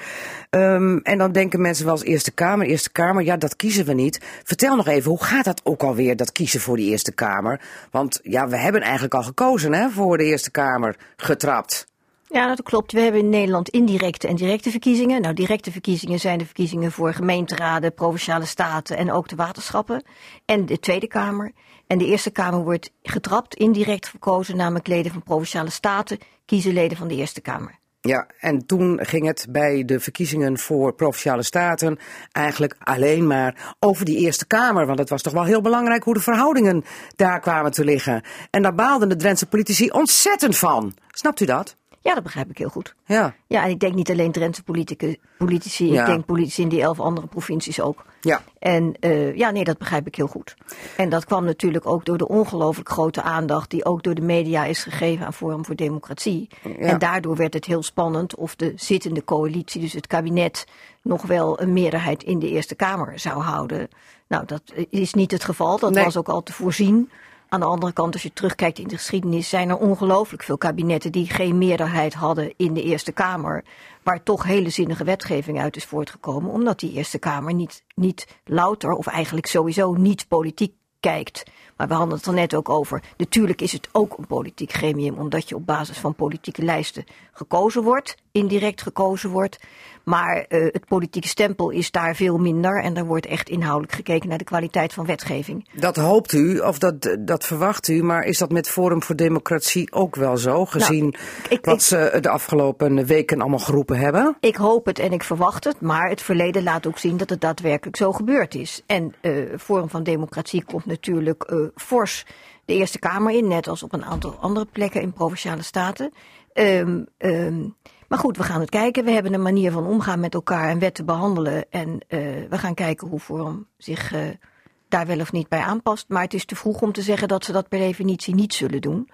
Ehm, en dan denken mensen wel eens Eerste Kamer, Eerste Kamer, ja, dat kiezen we niet. Vertel nog even, hoe gaat dat ook alweer, dat kiezen voor die Eerste Kamer? Want ja, we hebben eigenlijk al gekozen hè, voor de Eerste Kamer, getrapt. Ja, dat klopt. We hebben in Nederland indirecte en directe verkiezingen. Nou, directe verkiezingen zijn de verkiezingen voor gemeenteraden, provinciale staten en ook de waterschappen. En de Tweede Kamer. En de Eerste Kamer wordt getrapt, indirect verkozen, namelijk leden van provinciale staten kiezen leden van de Eerste Kamer. Ja, en toen ging het bij de verkiezingen voor provinciale staten eigenlijk alleen maar over die Eerste Kamer. Want het was toch wel heel belangrijk hoe de verhoudingen daar kwamen te liggen. En daar baalden de Drentse politici ontzettend van. Snapt u dat? Ja, dat begrijp ik heel goed. Ja. Ja, en ik denk niet alleen Drentse politici, politici Ja. ik denk politici in die elf andere provincies ook. Ja. En eh, ja, nee, dat begrijp ik heel goed. En dat kwam natuurlijk ook door de ongelooflijk grote aandacht die ook door de media is gegeven aan Forum voor Democratie. En daardoor werd het heel spannend of de zittende coalitie, dus het kabinet, nog wel een meerderheid in de Eerste Kamer zou houden. Nou, dat is niet het geval. Dat Nee. was ook al te voorzien. Aan de andere kant, als je terugkijkt in de geschiedenis, zijn er ongelooflijk veel kabinetten die geen meerderheid hadden in de Eerste Kamer. Waar toch hele zinnige wetgeving uit is voortgekomen, omdat die Eerste Kamer niet, niet louter, of eigenlijk sowieso niet politiek kijkt. Maar we hadden het er net ook over. Natuurlijk is het ook een politiek gremium, omdat je op basis van politieke lijsten gekozen wordt, indirect gekozen wordt. Maar eh, het politieke stempel is daar veel minder en daar wordt echt inhoudelijk gekeken naar de kwaliteit van wetgeving. Dat hoopt u, of dat, dat verwacht u, maar is dat met Forum voor Democratie ook wel zo, gezien ik- wat ik- ze de afgelopen weken allemaal geroepen hebben? Ik hoop het en ik verwacht het, maar het verleden laat ook zien dat het daadwerkelijk zo gebeurd is. En eh Forum van Democratie komt natuurlijk eh, fors de Eerste Kamer in, net als op een aantal andere plekken in provinciale staten. Ehm, maar goed, we gaan het kijken. We hebben een manier van omgaan met elkaar en wetten behandelen. En eh, we gaan kijken hoe Forum zich eh, daar wel of niet bij aanpast. Maar het is te vroeg om te zeggen dat ze dat per definitie niet zullen doen.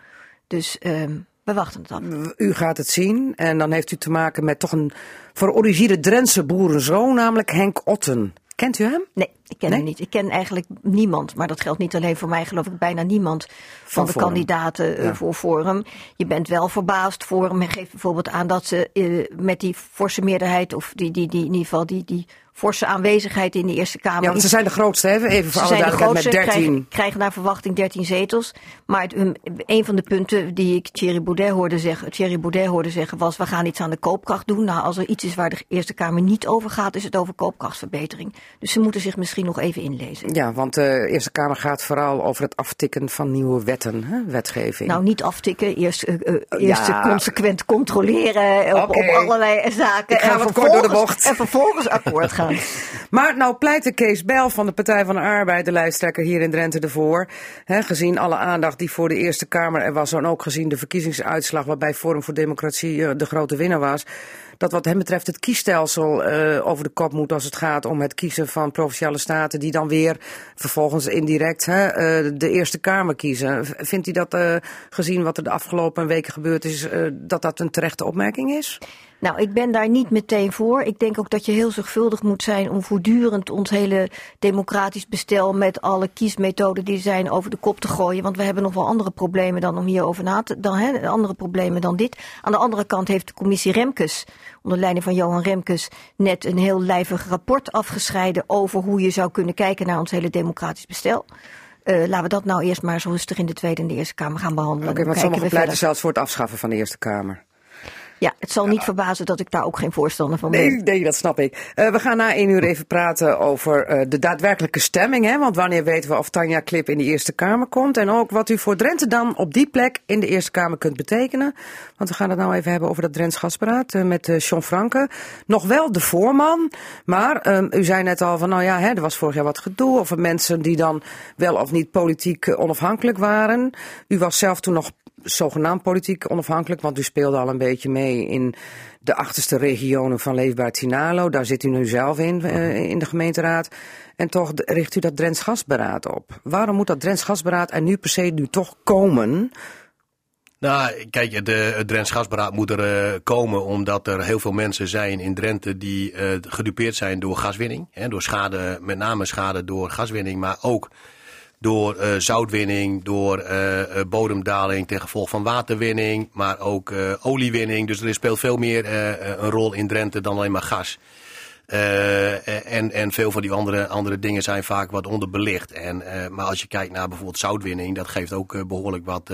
Dus ehm, we wachten het af. U gaat het zien en dan heeft u te maken met toch een voor origine Drentse boerenzoon, namelijk Henk Otten. Kent u hem? Nee, ik ken Nee? hem niet. Ik ken eigenlijk niemand. Maar dat geldt niet alleen voor mij, geloof ik, bijna niemand van, Van de kandidaten eh, Ja. voor Forum. Je bent wel verbaasd. Forum geeft bijvoorbeeld aan dat ze eh, met die forse meerderheid, of die, die, die, in ieder geval die, die forse aanwezigheid in de Eerste Kamer. Ja, want ze zijn de grootste, hè? even voor Ze alle zijn de duidelijkheid, grootste, met 13. krijgen, krijgen naar verwachting 13 zetels. Maar het, een van de punten die ik Thierry Baudet hoorde zeggen, Thierry Baudet hoorde zeggen was, we gaan iets aan de koopkracht doen. Nou, als er iets is waar de Eerste Kamer niet over gaat, is het over koopkrachtverbetering. Dus ze moeten zich misschien nog even inlezen. Ja, want de Eerste Kamer gaat vooral over het aftikken van nieuwe wetten, hè? wetgeving. Nou, niet aftikken, eerst, eh, eh, eerst Ja. consequent controleren op, allerlei zaken. Ik ga en door de bocht. En vervolgens akkoord gaan. Maar nou pleitte Kees Bijl van de Partij van de Arbeid, de lijsttrekker hier in Drenthe, ervoor. Gezien alle aandacht die voor de Eerste Kamer er was en ook gezien de verkiezingsuitslag waarbij Forum voor Democratie eh, de grote winnaar was. Dat wat hem betreft het kiesstelsel eh, over de kop moet als het gaat om het kiezen van provinciale staten die dan weer vervolgens indirect eh, de Eerste Kamer kiezen. Vindt u dat, gezien wat er de afgelopen weken gebeurd is, dat dat een terechte opmerking is? Nou, ik ben daar niet meteen voor. Ik denk ook dat je heel zorgvuldig moet zijn om voortdurend ons hele democratisch bestel met alle kiesmethoden die er zijn over de kop te gooien. Want we hebben nog wel andere problemen dan om hierover na te dan, hè, andere problemen dan dit. Aan de andere kant heeft de commissie Remkes, onder leiding van Johan Remkes, net een heel lijvig rapport afgescheiden over hoe je zou kunnen kijken naar ons hele democratisch bestel. Eh, laten we dat nou eerst maar zo rustig in de Tweede en de Eerste Kamer gaan behandelen. Oké, Dan want pleiten zelfs voor het afschaffen van de Eerste Kamer. Ja, het zal niet verbazen dat ik daar ook geen voorstander van ben. Nee, nee, dat snap ik. Eh, we gaan na één uur even praten over eh, de daadwerkelijke stemming. Hè? Want wanneer weten we of Tanja Klip in de Eerste Kamer komt? En ook wat u voor Drenthe dan op die plek in de Eerste Kamer kunt betekenen. Want we gaan het nou even hebben over dat Drents Gasberaad eh, met John Franke. Nog wel de voorman, maar ehm, u zei net al van nou ja, hè, er was vorig jaar wat gedoe over mensen die dan wel of niet politiek onafhankelijk waren. U was zelf toen nog zogenaamd politiek onafhankelijk, want u speelde al een beetje mee in de achterste regionen van Leefbaar Tinalo. Daar zit u nu zelf in, eh, in de gemeenteraad. En toch richt u dat Drents Gasberaad op. Waarom moet dat Drents Gasberaad er nu per se nu toch komen? Nou, kijk, de, het Drents Gasberaad moet er eh, komen omdat er heel veel mensen zijn in Drenthe die eh, gedupeerd zijn door gaswinning. Hè, door schade, met name schade door gaswinning, maar ook door eh, zoutwinning, door eh, eh, bodemdaling ten gevolge van waterwinning, maar ook oliewinning. Dus er speelt veel meer een rol in Drenthe dan alleen maar gas. En, en veel van die andere, andere dingen zijn vaak wat onderbelicht. En, maar als je kijkt naar bijvoorbeeld zoutwinning, dat geeft ook eh, behoorlijk wat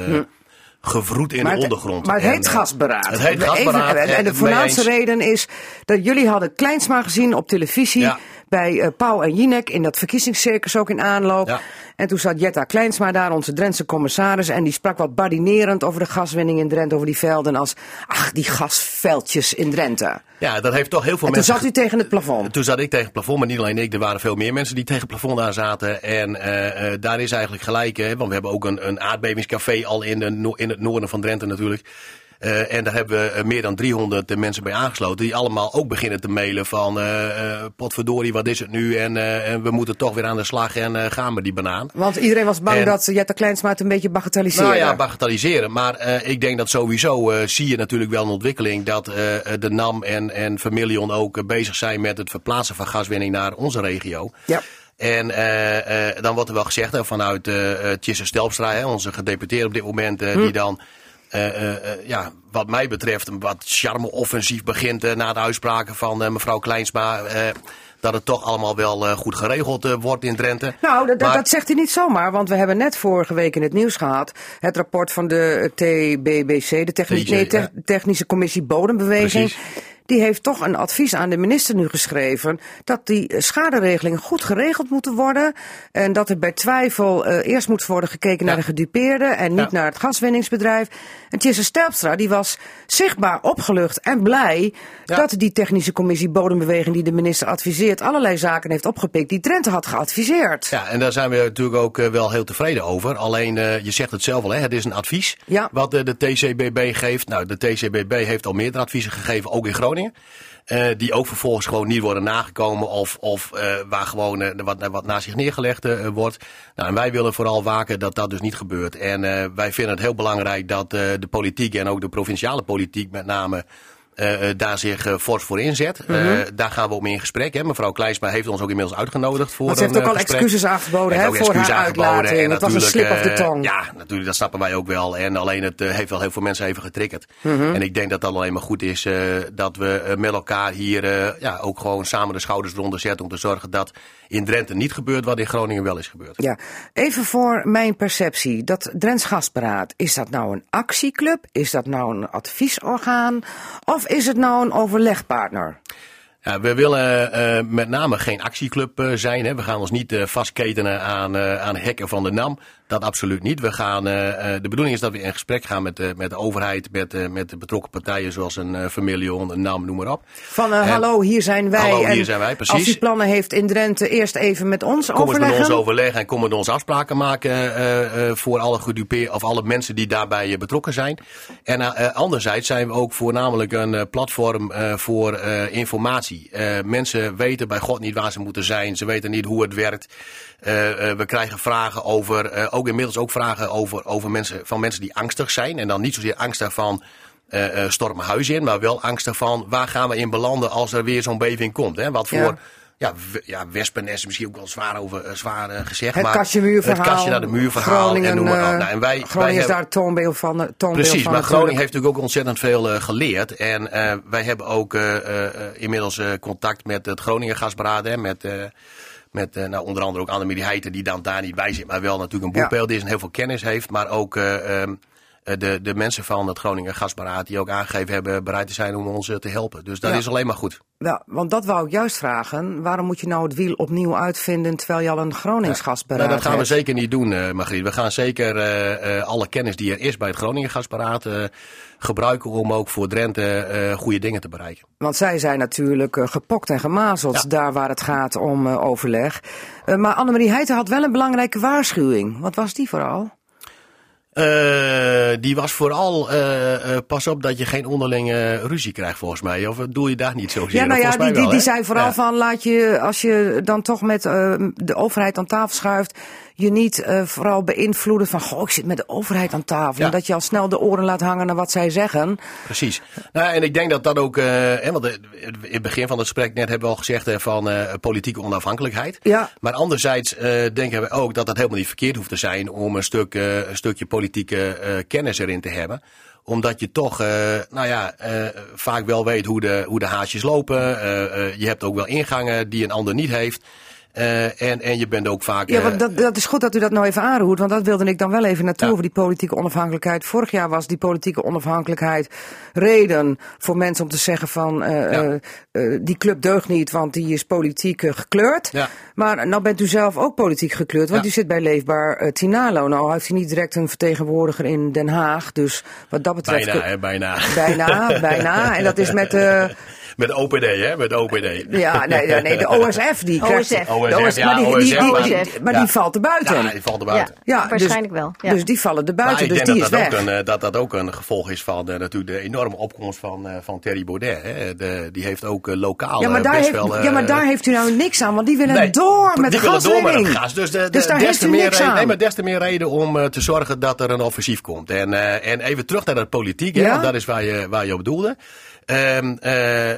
gevroed in de ondergrond. Maar het En, heet Gasberaad. Het heet Even- gasberaad. en, en de voornaamste reden is dat jullie hadden Kleinsma gezien op televisie. Ja. Bij Pauw en Jinek in dat verkiezingscircus ook in aanloop. Ja. En toen zat Jetta Kleinsma daar, onze Drentse commissaris. En die sprak wat badinerend over de gaswinning in Drenthe. Over die velden als, ach, die gasveldjes in Drenthe. Ja, dat heeft toch heel veel En toen mensen... zat u tegen het plafond. Toen zat ik tegen het plafond, maar niet alleen ik. Er waren veel meer mensen die tegen het plafond aan zaten. En eh, eh, daar is eigenlijk gelijk, hè, want we hebben ook een, een aardbevingscafé al in, de, in het noorden van Drenthe natuurlijk. Eh, en daar hebben we eh, meer dan 300 mensen bij aangesloten. Die allemaal ook beginnen te mailen van eh eh, potverdorie, wat is het nu? En, eh, en we moeten toch weer aan de slag en eh, gaan we die banaan. Want iedereen was bang En- dat Jetta Kleinsma het een beetje bagatelliseerde. Nou ja, bagatelliseren. Maar eh, ik denk dat sowieso eh, zie je natuurlijk wel een ontwikkeling dat eh, de NAM en, en Vermilion ook eh, bezig zijn met het verplaatsen van gaswinning naar onze regio. Ja. En eh, eh, dan wordt er wel gezegd vanuit eh uh, Tjisse Stelpstra, onze gedeputeerde op dit moment, eh, die dan, eh, eh, eh, ja, wat mij betreft, een wat charme-offensief begint eh, na de uitspraken van eh, mevrouw Kleinsma. eh, dat het toch allemaal wel eh, goed geregeld eh, wordt in Drenthe. Nou, dat, dat- Maar- dat zegt hij niet zomaar, want we hebben net vorige week in het nieuws gehad het rapport van de TBBC, de Techni- nee. Technische Commissie Bodembeweging. Precies. Die heeft toch een advies aan de minister nu geschreven dat die schaderegelingen goed geregeld moeten worden. En dat er bij twijfel eh, eerst moet worden gekeken naar de gedupeerden en niet Ja. naar het gaswinningsbedrijf. En Tjesse Stelpstra die was zichtbaar opgelucht en blij Ja. dat die technische commissie Bodembeweging die de minister adviseert allerlei zaken heeft opgepikt die Drenthe had geadviseerd. Ja, en daar zijn we natuurlijk ook eh, wel heel tevreden over. Alleen, eh, je zegt het zelf al, hè, het is een advies wat de TCBB geeft. Nou, de TCBB heeft al meerdere adviezen gegeven, ook in Groningen. Eh, die ook vervolgens gewoon niet worden nagekomen of, of eh, waar gewoon eh, wat, wat naast zich neergelegd wordt. Nou, en wij willen vooral waken dat dat dus niet gebeurt. En wij vinden het heel belangrijk dat de politiek en ook de provinciale politiek met name eh, eh, daar zich eh, fors voor inzet. Mhm. Daar gaan we mee in gesprek. Hè. Mevrouw Kleinsma heeft ons ook inmiddels uitgenodigd voor Want ze heeft ook al gesprek. excuses aangeboden hè, voor haar uitlating. En Het was een slip of the tongue. Ja, natuurlijk, dat snappen wij ook wel. En alleen het heeft wel heel veel mensen even getriggerd. Mhm. En ik denk dat dat alleen maar goed is dat we met elkaar hier ja, ook gewoon samen de schouders eronder zetten. Om te zorgen dat in Drenthe niet gebeurt wat in Groningen wel is gebeurd. Ja, even voor mijn perceptie. Dat Drents Gasberaad, is dat nou een actieclub? Is dat nou een adviesorgaan? Of is het nou een overlegpartner? Ja, we willen eh, met name geen actieclub eh, zijn. Hè. We gaan ons niet eh, vastketenen aan, aan hekken van de NAM. Dat absoluut niet. We gaan, eh, eh, de bedoeling is dat we in gesprek gaan met, de met de overheid, met, eh, met de betrokken partijen zoals een Vermilion, een NAM, noem maar op. Van eh, En- hallo, hier zijn wij. Hallo, hier En zijn wij, Als precies. hij plannen heeft in Drenthe, eerst even met ons Kom eens met overleggen. ons overleggen en kom met ons afspraken maken eh, eh, voor alle gedupeer of alle mensen die daarbij eh, betrokken zijn. En eh, eh, anderzijds zijn we ook voornamelijk een eh, platform eh, voor eh, informatie. Eh, mensen weten bij God niet waar ze moeten zijn. Ze weten niet hoe het werkt. Eh, eh, we krijgen vragen over, eh, ook inmiddels ook vragen over, over mensen, van mensen die angstig zijn. En dan niet zozeer angstig van eh, stort mijn huis in, maar wel angstig van waar gaan we in belanden als er weer zo'n beving komt. Hè? Wat voor Ja. ja, ja, wespennest is misschien ook wel zwaar, over, zwaar gezegd. Het maar kastje muurverhaal. Het kastje naar de muur verhaal. Groningen, en noem maar op. Nou, en wij, Groningen wij is hebben- daar het toonbeeld van. Toonbeeld Precies, van maar Groningen heeft natuurlijk ook ontzettend veel geleerd. En wij hebben ook inmiddels contact met het Groningen Gasberaad. Hè, met met eh, nou, onder andere ook Annemarie Heijten, die dan daar niet bij zit. Maar wel natuurlijk een Ja. boekbeeld is en heel veel kennis heeft. Maar ook eh, ehm, eh, de, de mensen van het Groningen Gasberaad die ook aangegeven hebben bereid te zijn om ons eh, te helpen. Dus dat Ja. is alleen maar goed. Ja, want dat wou ik juist vragen. Waarom moet je nou het wiel opnieuw uitvinden terwijl je al een Gronings gasberaad Nou, dat gaan we hebt? zeker niet doen, eh Margriet. We gaan zeker eh, eh, alle kennis die er is bij het Groningen Gasberaad eh, gebruiken om ook voor Drenthe eh, goede dingen te bereiken. Want zij zijn natuurlijk eh, gepokt en gemazeld Ja. daar waar het gaat om eh, overleg. Eh, maar Annemarie Heijten had wel een belangrijke waarschuwing. Wat was die vooral? Eh, die was vooral, eh, pas op dat je geen onderlinge ruzie krijgt volgens mij. Of doe je daar niet zo Ja, nou ja, die, die, wel, die zei vooral Ja. van laat je, als je dan toch met de overheid aan tafel schuift, je niet eh, vooral beïnvloeden van, goh, ik zit met de overheid aan tafel. Ja. En dat je al snel de oren laat hangen naar wat zij zeggen. Precies. Nou, en ik denk dat dat ook, eh, want eh, in het begin van het gesprek net hebben we al gezegd van politieke onafhankelijkheid. Ja. Maar anderzijds denken we ook dat dat helemaal niet verkeerd hoeft te zijn om een, stuk, een stukje politieke kennis erin te hebben omdat je toch, nou ja, vaak wel weet hoe de, hoe de haasjes lopen. Je hebt ook wel ingangen die een ander niet heeft. Eh, en, en je bent ook vaak. Ja, eh, want dat, dat is goed dat u dat nou even aanroert, want dat wilde ik dan wel even naartoe Ja. over die politieke onafhankelijkheid. Vorig jaar was die politieke onafhankelijkheid reden voor mensen om te zeggen van eh, Ja. die club deugt niet, want die is politiek gekleurd. Ja. Maar nou bent u zelf ook politiek gekleurd, want u zit bij Leefbaar Tinalo. Nou heeft hij niet direct een vertegenwoordiger in Den Haag, dus wat dat betreft... bijna, hè, bijna. Bijna, bijna. En dat is met Met OPD, hè? Met OPD. ja, nee, nee, nee, de OSF die krijgt. OSF. de OSF, ja, maar die, die, die, OSF, die- maar- maar Ja. die valt er buiten. Ja, die valt er buiten. Ja, Ja, waarschijnlijk dus, wel. Ja. Dus die vallen er buiten, Maar ik dus denk die dat is dat, weg. ook een, eh, dat dat ook een gevolg is van eh, natuurlijk de enorme opkomst van, eh, van Thierry Baudet. Hè. De, die heeft ook lokaal ja, maar daar best heeft, wel... ja, maar daar heeft u nou niks aan, want die willen nee, door met die de willen door met het gas. Dus, de, de, Dus daar des heeft te u meer niks reden, aan. Nee, maar des te meer reden om eh, te zorgen dat er een offensief komt. En, eh, en even terug naar de politiek, hè, want dat is waar je, waar je op doelde. Ehm, eh,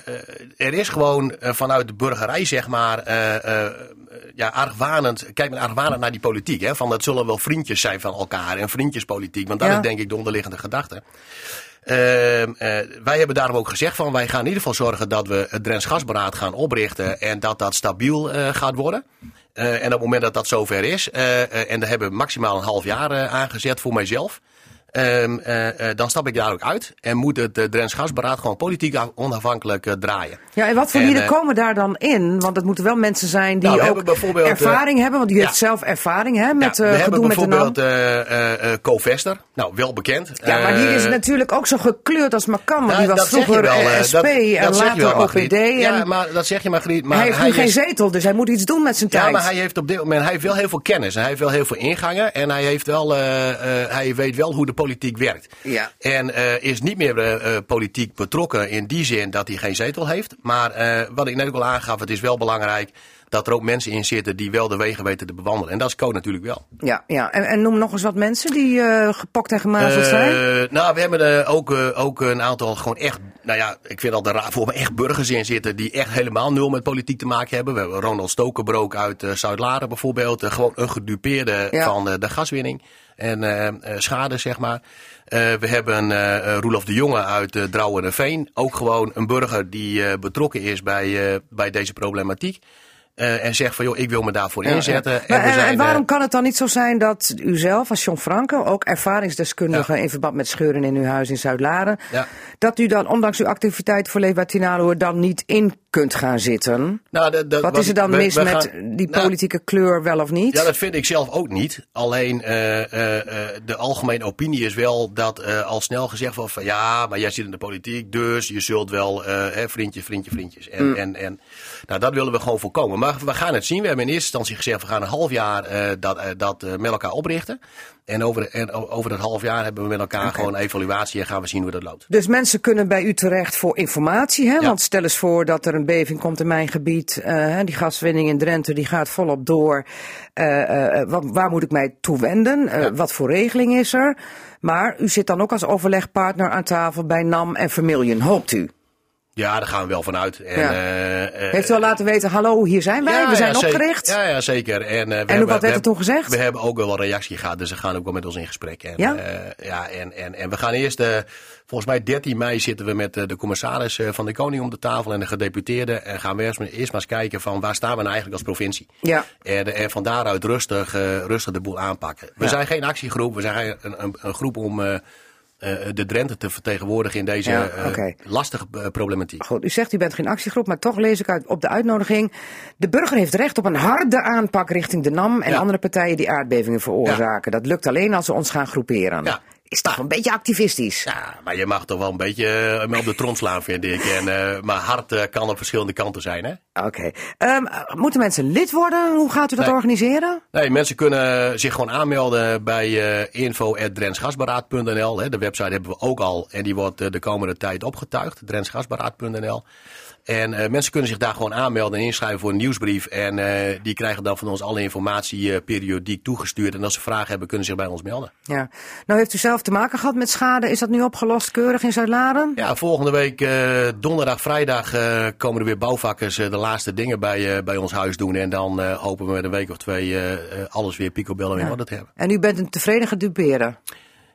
er is gewoon eh, vanuit de burgerij, zeg maar, eh, ja, argwanend, kijk met argwanend naar die politiek. Hè, van dat zullen wel vriendjes zijn van elkaar en vriendjespolitiek. Want dat Ja. is denk ik de onderliggende gedachte. Ehm, eh, wij hebben daarom ook gezegd van wij gaan in ieder geval zorgen dat we het Drents Gasberaad gaan oprichten en dat dat stabiel gaat worden. En op het moment dat dat zover is, en daar hebben we maximaal een half jaar aangezet voor mijzelf. Ehm, eh, eh, dan stap ik daar ook uit en moet het uh, Drents Gasberaad gewoon politiek onafhankelijk draaien. Ja, en wat voor En, lieden komen daar dan in? Want het moeten wel mensen zijn die Nou, ook hebben ervaring hebben. Want u ja. heeft zelf ervaring hè, met ja, we hebben bijvoorbeeld Co Vester, nou wel bekend. Ja, maar die is natuurlijk ook zo gekleurd als maar kan. Want nou, die was vroeger wel, SP dat- en dat later wel. OPD. Ja, maar dat zeg je Margriet. Maar hij heeft nu geen is- zetel, dus hij moet iets doen met zijn Ja, tijd. maar hij heeft op dit moment hij heeft wel heel veel kennis. En hij heeft wel heel veel ingangen. En hij, heeft wel, hij weet wel hoe de politiek werkt. Ja. En eh, is niet meer eh, eh, politiek betrokken in die zin dat hij geen zetel heeft. Maar wat ik net ook al aangaf, het is wel belangrijk dat er ook mensen in zitten die wel de wegen weten te bewandelen. En dat is Code natuurlijk wel. Ja, ja. En, en noem nog eens wat mensen die gepokt en gemazeld zijn. Nou, we hebben er ook, ook een aantal gewoon echt, nou ja, ik vind al de raar voor me echt burgers in zitten die echt helemaal nul met politiek te maken hebben. We hebben Ronald Stokenbroek uit Zuid-Laren bijvoorbeeld, gewoon een gedupeerde Ja. van de gaswinning en eh, eh, schade, zeg maar. Eh, we hebben Roelof de Jonge uit uh, Drouwen en Veen, ook gewoon een burger die betrokken is bij, bij deze problematiek. Eh, en zegt van joh, ik wil me daarvoor inzetten. ja. En, Maar, we en, zijn, en waarom eh, kan het dan niet zo zijn dat u zelf als John Franke, ook ervaringsdeskundige in verband met scheuren in uw huis in Zuid-Laren, dat u dan ondanks uw activiteit voor Leefbaar Tinalo er dan niet in kunt gaan zitten? nou, dat- dat- Wat is er dan we- mis we met gaan- die nou, politieke kleur wel of niet? Ja, dat vind ik zelf ook niet. Alleen eh, eh, eh, de algemene opinie is wel dat eh, al snel gezegd wordt van ja, maar jij zit in de politiek, dus je zult wel eh hè, vriendje, vriendje, vriendjes. En, Mm. en, en nou, dat willen we gewoon voorkomen. Maar we gaan het zien. We hebben in eerste instantie gezegd, we gaan een half jaar eh, dat, eh, dat eh, met elkaar oprichten. En over, en over dat half jaar hebben we met elkaar gewoon een evaluatie en gaan we zien hoe dat loopt. Dus mensen kunnen bij u terecht voor informatie. Hè? Ja. Want stel eens voor dat er een beving komt in mijn gebied. die gaswinning in Drenthe die gaat volop door. Wat, waar moet ik mij toe wenden? Ja. Wat voor regeling is er? Maar u zit dan ook als overlegpartner aan tafel bij NAM en Vermilion, hoopt u? Ja, daar gaan we wel vanuit. En, Ja. eh, eh, Heeft u al laten weten, hallo, hier zijn wij, Ja, we zijn ja, zeker. opgericht? Ja, ja, zeker. En, eh, we En hebben- wat werd we er toen gezegd? We hebben ook wel reactie gehad, dus ze gaan ook wel met ons in gesprek. En, Ja? ja, en, en, en we gaan eerst, volgens mij 13 mei zitten we met de commissaris van de Koning om de tafel en de gedeputeerden. En gaan we eerst, maar- eerst maar eens kijken van waar staan we nou eigenlijk als provincie. Ja. En, en van daaruit rustig, rustig de boel aanpakken. We zijn geen actiegroep, we zijn een, een, een groep om de Drenthe te vertegenwoordigen in deze Ja, eh, lastige eh, problematiek. Goed, u zegt u bent geen actiegroep, maar toch lees ik uit op de uitnodiging. De burger heeft recht op een harde aanpak richting de NAM en Ja. andere partijen die aardbevingen veroorzaken. Dat lukt alleen als we ons gaan groeperen. Is toch een beetje activistisch? Ja, maar je mag toch wel een beetje eh, op de trom slaan, vind ik. En, eh, maar hard eh, kan op verschillende kanten zijn, hè? Oké. Ehm, moeten mensen lid worden? Hoe gaat u dat Nee. organiseren? Nee, mensen kunnen zich gewoon aanmelden bij uh, info.drensgasberaad.nl. De website hebben we ook al en die wordt de komende tijd opgetuigd. drensgasberaad.nl. En eh, mensen kunnen zich daar gewoon aanmelden en inschrijven voor een nieuwsbrief. En eh, die krijgen dan van ons alle informatie eh, periodiek toegestuurd. En als ze vragen hebben, kunnen ze zich bij ons melden. Ja. Nou heeft u zelf te maken gehad met schade. Is dat nu opgelost keurig in Zuid-Laren? Ja, volgende week donderdag, vrijdag komen er weer bouwvakkers de laatste dingen bij, bij ons huis doen. En dan hopen we met een week of twee alles weer picobello in orde te hebben. En u bent een tevreden gedupeerde.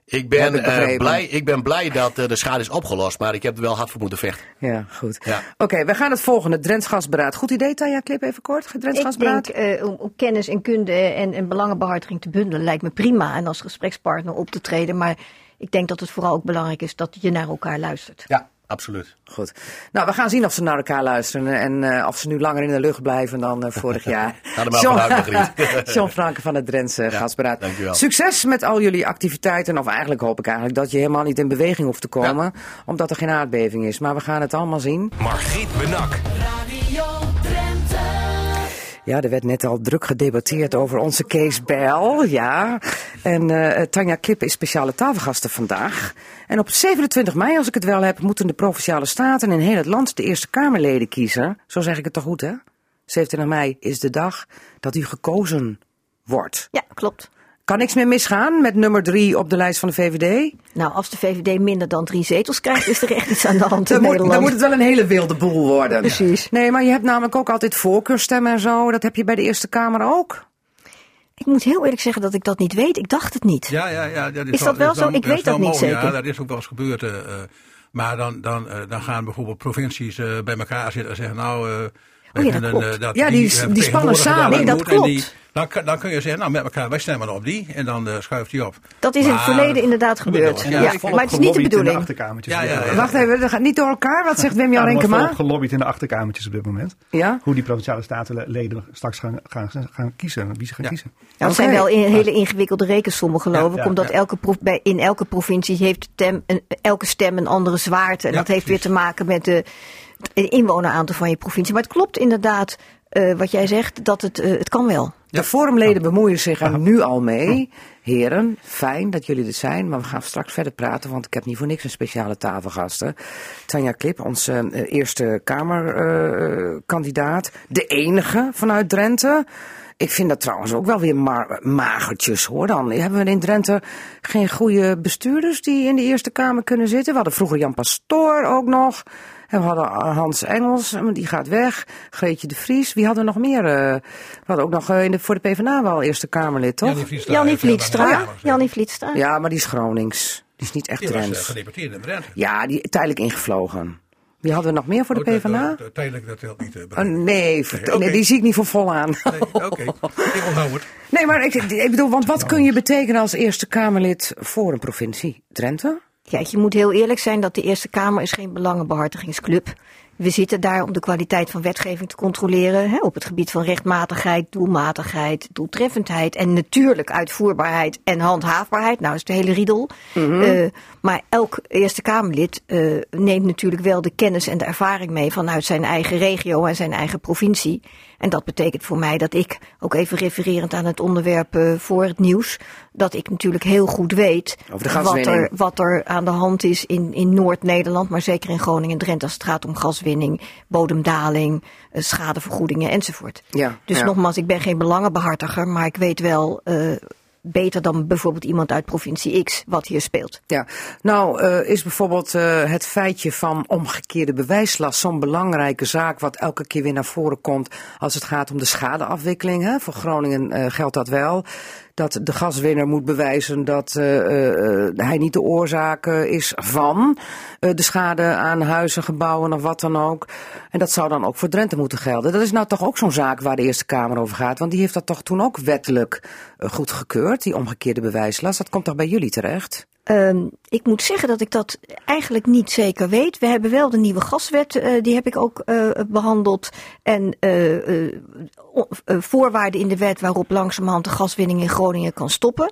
Ik ben, ik eh, blij, ik ben blij dat eh, de schade is opgelost, maar ik heb er wel hard voor moeten vechten. Ja, goed. Ja. Oké, we gaan het volgende. Drents Gasberaad. Goed idee, Tanja Klip, even kort. Drents Ik Gasberaad. denk eh, om, om kennis en kunde en, en belangenbehartiging te bundelen lijkt me prima. En als gesprekspartner op te treden. Maar ik denk dat het vooral ook belangrijk is dat je naar elkaar luistert. Ja, absoluut. Goed. Nou, we gaan zien of ze naar elkaar luisteren en eh, of ze nu langer in de lucht blijven dan eh, vorig jaar. Ga er maar vanuit, Margriet. John Franke van het Drentse Gasberaad. dankjewel. Succes met al jullie activiteiten. Of eigenlijk hoop ik eigenlijk dat je helemaal niet in beweging hoeft te komen. Omdat er geen aardbeving is. Maar we gaan het allemaal zien. Margriet Benak. Ja, er werd net al druk gedebatteerd over onze Kees Bijl. Ja. En eh, Tanja Klip is speciale tafelgasten vandaag. En op 27 mei, als ik het wel heb, moeten de provinciale staten in heel het land de Eerste Kamerleden kiezen. Zo zeg ik het toch goed, hè? 27 mei is de dag dat u gekozen wordt. Ja, klopt. Kan niks meer misgaan met nummer drie op de lijst van de VVD? Nou, als de VVD minder dan drie zetels krijgt, is er echt iets aan de hand in Dan moet, Nederland. dan moet het wel een hele wilde boel worden. Precies. Nee, maar je hebt namelijk ook altijd voorkeurstemmen en zo. Dat heb je bij de Eerste Kamer ook. Ik moet heel eerlijk zeggen dat ik dat niet weet. Ik dacht het niet. Ja, ja, ja. Dat Is dat wel zo? Ik weet dat niet mogelijk. zeker. Ja, dat is ook wel eens gebeurd. eh, eh. maar dan, dan, eh, dan gaan bijvoorbeeld provincies eh, bij elkaar zitten en zeggen, nou... Oh ja, dat klopt. eh, dat Ja, die- die spannen samen. Nee, dat die- klopt. dan, kun- dan kun je zeggen, nou met elkaar, wij stemmen op die. En dan eh, schuift hij op. Dat is in het verleden inderdaad gebeurd. Ja, Ja, maar het is niet de in de bedoeling. Ja, ja, ja. Wacht even, dat gaat niet door elkaar. Wat zegt Wim Jan Ja, er wordt Renkema? gelobbyd in de achterkamertjes op dit moment. Ja? Hoe die provinciale statenleden straks gaan, gaan, gaan kiezen. Wie ze gaan Ja. kiezen. Nou, het zijn wel in, hele ingewikkelde rekensommen, geloof Ja, ik. ja, omdat ja. Elke in elke provincie heeft tem, een, elke stem een andere zwaarte. En Ja, dat heeft weer te maken met de, inwoneraantal van je provincie. Maar het klopt inderdaad, eh, wat jij zegt, dat het, eh, het kan wel. De forumleden bemoeien zich er nu al mee. Heren, fijn dat jullie er zijn, maar we gaan straks verder praten, want ik heb niet voor niks een speciale tafelgasten. Tanja Klip, onze eh, eerste Kamerkandidaat, de enige vanuit Drenthe. Ik vind dat trouwens ook wel weer ma- magertjes hoor dan. Hebben we in Drenthe geen goede bestuurders die in de Eerste Kamer kunnen zitten? We hadden vroeger Jan Pastoor ook nog. En we hadden Hans Engels, maar die gaat weg. Greetje de Vries. Wie hadden we nog meer? eh, we hadden ook nog eh, in de, voor de PvdA wel Eerste Kamerlid, toch? Jannie Vlietstra. Jannie Vlietstra. Jannie. Ja, maar die is Gronings. Die is niet echt Die was eh, Drents. gedeputeerd in Drenthe. Ja, die tijdelijk ingevlogen. Wie hadden we nog meer voor de Oh, PvdA? dat- Tijdelijk, dat telt niet. eh, Oh, nee, die zie ik niet voor vol aan. Nee, Oké, ik onthoud het. Nee, maar ik, ik bedoel, want wat kun je betekenen als Eerste Kamerlid voor een provincie? Drenthe? Kijk, je moet heel eerlijk zijn dat de Eerste Kamer is geen belangenbehartigingsclub. We zitten daar om de kwaliteit van wetgeving te controleren. Hè, op het gebied van rechtmatigheid, doelmatigheid, doeltreffendheid. En natuurlijk uitvoerbaarheid en handhaafbaarheid. Nou is de hele riedel. Eh, maar elk Eerste Kamerlid eh, neemt natuurlijk wel de kennis en de ervaring mee vanuit zijn eigen regio en zijn eigen provincie. En dat betekent voor mij dat ik, ook even refererend aan het onderwerp eh, voor het nieuws, dat ik natuurlijk heel goed weet wat er, wat er aan de hand is in, in Noord-Nederland, maar zeker in Groningen en Drenthe als het gaat om gaswinning, bodemdaling, eh, schadevergoedingen enzovoort. Ja, Dus ja. nogmaals, ik ben geen belangenbehartiger, maar ik weet wel eh, beter dan bijvoorbeeld iemand uit provincie X wat hier speelt. Ja, nou eh, is bijvoorbeeld eh, het feitje van omgekeerde bewijslast zo'n belangrijke zaak wat elke keer weer naar voren komt als het gaat om de schadeafwikkeling. Hè? Voor Groningen eh, geldt dat wel. Dat de gaswinner moet bewijzen dat eh, hij niet de oorzaak eh, is van de schade aan huizen, gebouwen of wat dan ook. En dat zou dan ook voor Drenthe moeten gelden. Dat is nou toch ook zo'n zaak waar de Eerste Kamer over gaat. Want die heeft dat toch toen ook wettelijk goedgekeurd, die omgekeerde bewijslast. Dat komt toch bij jullie terecht? Ehm, ik moet zeggen dat ik dat eigenlijk niet zeker weet. We hebben wel de nieuwe gaswet, eh, die heb ik ook eh, behandeld. En eh, voorwaarden in de wet waarop langzamerhand de gaswinning in Groningen kan stoppen.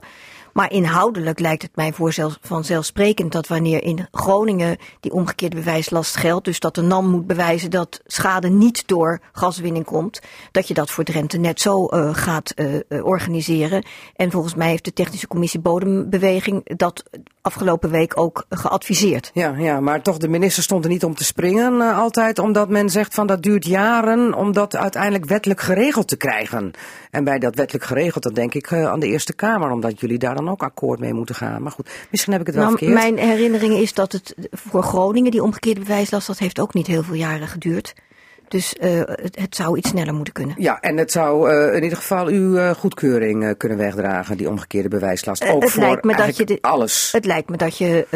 Maar inhoudelijk lijkt het mij voor vanzelfsprekend dat wanneer in Groningen die omgekeerde bewijslast geldt, dus dat de NAM moet bewijzen dat schade niet door gaswinning komt, dat je dat voor Drenthe net zo eh, gaat eh, eh, organiseren. En volgens mij heeft de Technische Commissie Bodembeweging dat afgelopen week ook geadviseerd. Ja, ja, maar toch, de minister stond er niet om te springen altijd, omdat men zegt van dat duurt jaren om dat uiteindelijk wettelijk geregeld te krijgen. En bij dat wettelijk geregeld, dan denk ik aan de Eerste Kamer, omdat jullie daar dan ook akkoord mee moeten gaan. Maar goed, misschien heb ik het wel Nou, verkeerd. mijn herinnering is dat het voor Groningen, die omgekeerde bewijslast, dat heeft ook niet heel veel jaren geduurd. Dus eh, het, het zou iets sneller moeten kunnen. Ja, en het zou eh, in ieder geval uw eh, goedkeuring kunnen wegdragen, die omgekeerde bewijslast. Ook het voor lijkt me dat je de- alles. Het lijkt me dat je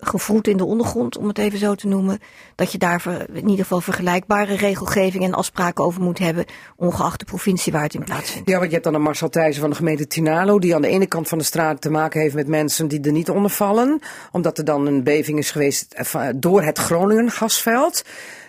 gevoed in de ondergrond, om het even zo te noemen, dat je daar ver- in ieder geval vergelijkbare regelgeving en afspraken over moet hebben, ongeacht de provincie waar het in plaatsvindt. Ja, want je hebt dan een Marcel Thijssen van de gemeente Tinalo, die aan de ene kant van de straat te maken heeft met mensen die er niet onder vallen, omdat er dan een beving is geweest door het Groningen gasveld.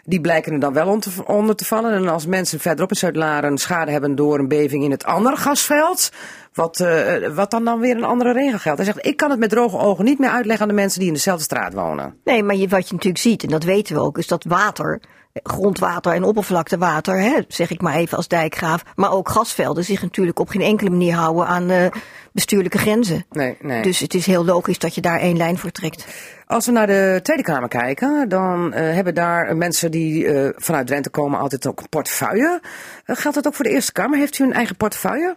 Die blijken er dan wel onder te vallen. En als mensen verderop in Zuid-Laren schade hebben door een beving in het andere gasveld, wat, eh, wat dan dan weer een andere regel geldt. Hij zegt, ik kan het met droge ogen niet meer uitleggen aan de mensen die in dezelfde straat wonen. Nee, maar wat je natuurlijk ziet, en dat weten we ook, is dat water, grondwater en oppervlaktewater, hè, zeg ik maar even als dijkgraaf, maar ook gasvelden zich natuurlijk op geen enkele manier houden aan eh, bestuurlijke grenzen. Nee, nee. Dus het is heel logisch dat je daar één lijn voor trekt. Als we naar de Tweede Kamer kijken, dan eh, hebben daar mensen die eh, vanuit Drenthe komen altijd ook een portefeuille. Geldt dat ook voor de Eerste Kamer? Heeft u een eigen portefeuille?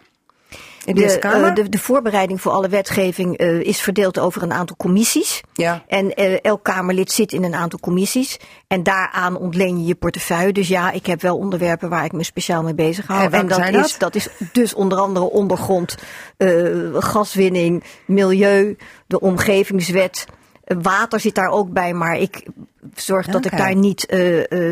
De, eh, de, de voorbereiding voor alle wetgeving eh, is verdeeld over een aantal commissies. Ja. En eh, elk Kamerlid zit in een aantal commissies. En daaraan ontleen je je portefeuille. Dus ja, ik heb wel onderwerpen waar ik me speciaal mee bezig hou. En dat, is, dat? dat is dus onder andere ondergrond, gaswinning, milieu, de omgevingswet. Water zit daar ook bij, maar ik zorg dat ik daar niet,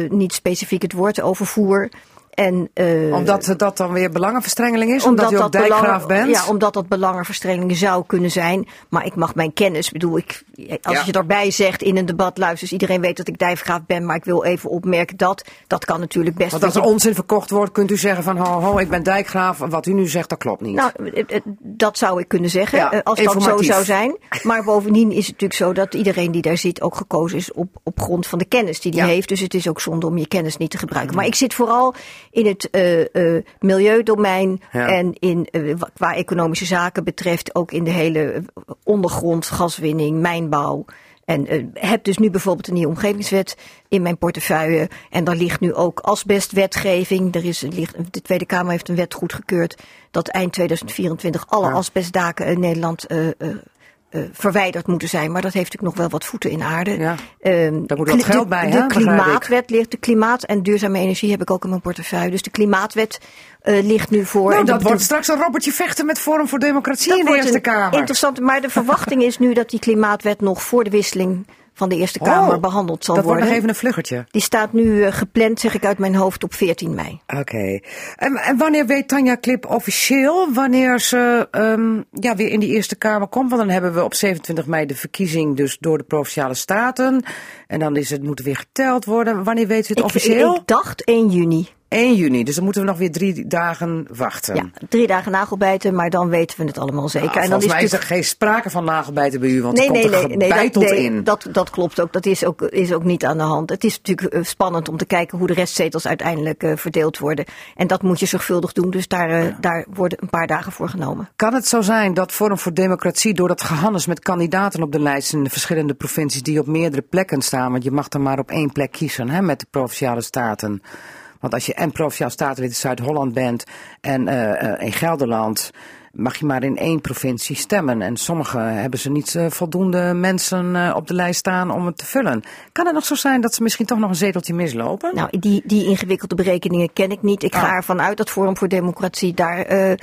niet specifiek het woord over voer. En, eh, Omdat dat dan weer belangenverstrengeling is? Omdat, u ook dijkgraaf bent? Ja, omdat dat belangenverstrengeling zou kunnen zijn. Maar ik mag mijn kennis, bedoel ik, als Ja. je erbij zegt in een debat, luistert, iedereen weet dat ik dijkgraaf ben, maar ik wil even opmerken dat, dat kan natuurlijk best. Want als er je- onzin verkocht wordt, kunt u zeggen van ho, ho, ik ben dijkgraaf. Wat u nu zegt, dat klopt niet. Nou, eh, eh, dat zou ik kunnen zeggen, Ja, als dat zo zou zijn. Maar bovendien is het natuurlijk zo dat iedereen die daar zit ook gekozen is op, op grond van de kennis die hij Ja. heeft. Dus het is ook zonde om je kennis niet te gebruiken. Maar ik zit vooral in het eh, eh, milieudomein Ja. en in, eh, qua economische zaken betreft ook in de hele ondergrond, gaswinning, mijnbouw. En heb dus nu bijvoorbeeld een nieuwe omgevingswet in mijn portefeuille. En daar ligt nu ook asbestwetgeving. Er is, ligt, de Tweede Kamer heeft een wet goedgekeurd dat eind 2024 alle asbestdaken in Nederland eh, verwijderd moeten zijn. Maar dat heeft natuurlijk nog wel wat voeten in aarde. Ja. Ehm, Daar moet wat geld de, bij, De ik. klimaatwet ligt, de klimaat en duurzame energie heb ik ook in mijn portefeuille. Dus de klimaatwet eh, ligt nu voor. Nou, En de- dat de- wordt straks een robbertje vechten met Forum voor Democratie in de Eerste Kamer. Interessant, maar de verwachting is nu dat die klimaatwet nog voor de wisseling van de Eerste Kamer Oh, behandeld zal dat wordt worden. nog even een vluggertje. Die staat nu eh, gepland, zeg ik uit mijn hoofd, op 14 mei. Oké. En, en wanneer weet Tanja Klip officieel wanneer ze ehm, ja, weer in die Eerste Kamer komt? Want dan hebben we op 27 mei de verkiezing dus door de Provinciale Staten. En dan is het, moet er weer geteld worden. Wanneer weet u het Ik, officieel? ik dacht 1 juni. 1 juni. Dus dan moeten we nog weer drie dagen wachten. Ja, drie dagen nagelbijten, maar dan weten we het allemaal zeker. Nou, en dan volgens mij is er geen sprake van nagelbijten bij u, want Nee, er komt nee, er nee, dat, nee in. dat, dat klopt ook. Dat is ook, is ook niet aan de hand. Het is natuurlijk eh, spannend om te kijken hoe de restzetels uiteindelijk eh, verdeeld worden. En dat moet je zorgvuldig doen, dus daar, eh, daar worden een paar dagen voor genomen. Kan het zo zijn dat Forum voor Democratie door dat gehannes met kandidaten op de lijst in de verschillende provincies die op meerdere plekken staan, want je mag er maar op één plek kiezen hè, met de provinciale staten. Want als je en provinciaal statenlid in Zuid-Holland bent en eh, eh, in Gelderland, mag je maar in één provincie stemmen. En sommige hebben ze niet eh, voldoende mensen op de lijst staan om het te vullen. Kan het nog zo zijn dat ze misschien toch nog een zeteltje mislopen? Nou, die, die ingewikkelde berekeningen ken ik niet. Ik ga Ah. ervan uit dat Forum voor Democratie daar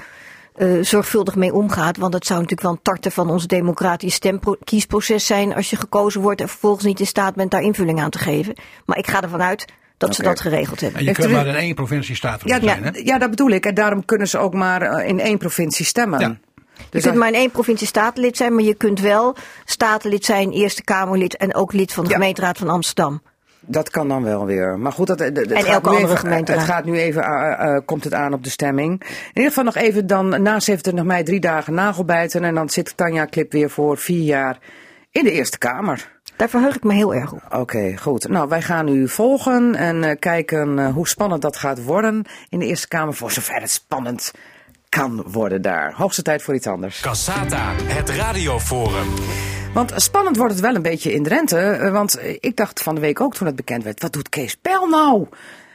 zorgvuldig mee omgaat. Want het zou natuurlijk wel een tarten van ons democratisch stemkiesproces zijn als je gekozen wordt en vervolgens niet in staat bent daar invulling aan te geven. Maar ik ga ervan uit dat ze dat geregeld hebben. En je kunt maar in één provincie staten Ja, zijn, hè? ja, ja, dat bedoel ik. En daarom kunnen ze ook maar eh, in één provincie stemmen. Ja. Je Dus kunt maar in één provincie statenlid zijn, maar je kunt wel statenlid zijn, Eerste Kamerlid en ook lid van de Ja. gemeenteraad van Amsterdam. Dat kan dan wel weer. Maar goed, dat, het, het En gaat elke nu andere even, gemeenteraad. Het gaat nu even, eh, eh, komt het aan op de stemming. In ieder geval nog even dan na 27 mei drie dagen nagelbijten. En dan zit Tanja Klip weer voor vier jaar in de Eerste Kamer. Daar verheug ik me heel erg op. Oké, goed. Nou, wij gaan u volgen en eh, kijken eh, hoe spannend dat gaat worden in de Eerste Kamer. Voor zover het spannend kan worden daar. Hoogste tijd voor iets anders. Cassata, het radioforum. Want spannend wordt het wel een beetje in Drenthe. eh, Want ik dacht van de week ook toen het bekend werd: wat doet Kees Pel nou?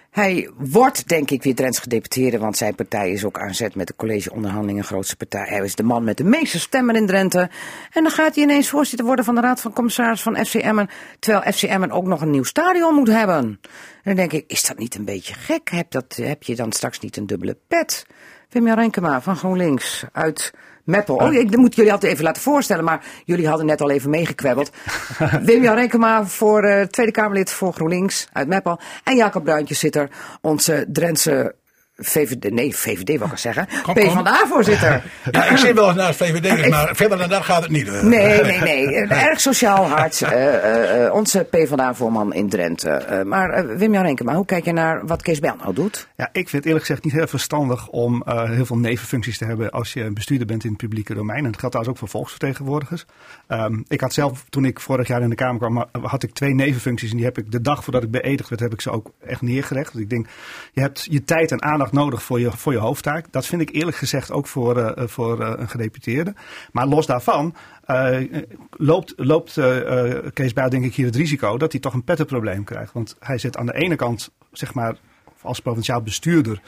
Hij wordt, denk ik, weer Drents gedeputeerde. Want zijn partij is ook aan zet met de collegeonderhandelingen. Grootste partij. Hij is de man met de meeste stemmen in Drenthe. En dan gaat hij ineens voorzitter worden van de Raad van Commissaris van FC Emmen. Terwijl FC Emmen ook nog een nieuw stadion moet hebben. En dan denk ik: is dat niet een beetje gek? Heb, dat, heb je dan straks niet een dubbele pet? Wim Renkema van GroenLinks uit Meppel. Oh, ik moet jullie altijd even laten voorstellen, maar jullie hadden net al even meegekwebbeld. Wim-Jan Renkema voor eh, Tweede Kamerlid voor GroenLinks uit Meppel. En Jacob Bruintjes zit er, onze Drentse VVD, nee, VVD wil ik al zeggen. Kom, P kom. van de A-voorzitter. Ja, ik zit wel eens naast VVD, maar verder dan dat gaat het niet. Nee, nee, nee. Een erg sociaal hart. eh, eh, eh, onze PvdA-voorman in Drenthe. Eh, maar eh, Wim-Jan Renkema, hoe kijk je naar wat Kees Bel nou doet? Ja, ik vind eerlijk gezegd niet heel verstandig om eh, heel veel nevenfuncties te hebben als je bestuurder bent in het publieke domein. En dat geldt trouwens ook voor volksvertegenwoordigers. Ehm, ik had zelf, toen ik vorig jaar in de Kamer kwam, had ik twee nevenfuncties. En die heb ik de dag voordat ik beëdigd werd, heb ik ze ook echt neergelegd. Want ik denk, je hebt je tijd en aandacht nodig voor je, voor je hoofdtaak. Dat vind ik eerlijk gezegd ook voor, eh, voor eh, een gedeputeerde. Maar los daarvan eh, loopt, loopt eh, eh, Kees Bijl denk ik hier het risico dat hij toch een pettenprobleem krijgt. Want hij zit aan de ene kant, zeg maar, als provinciaal bestuurder.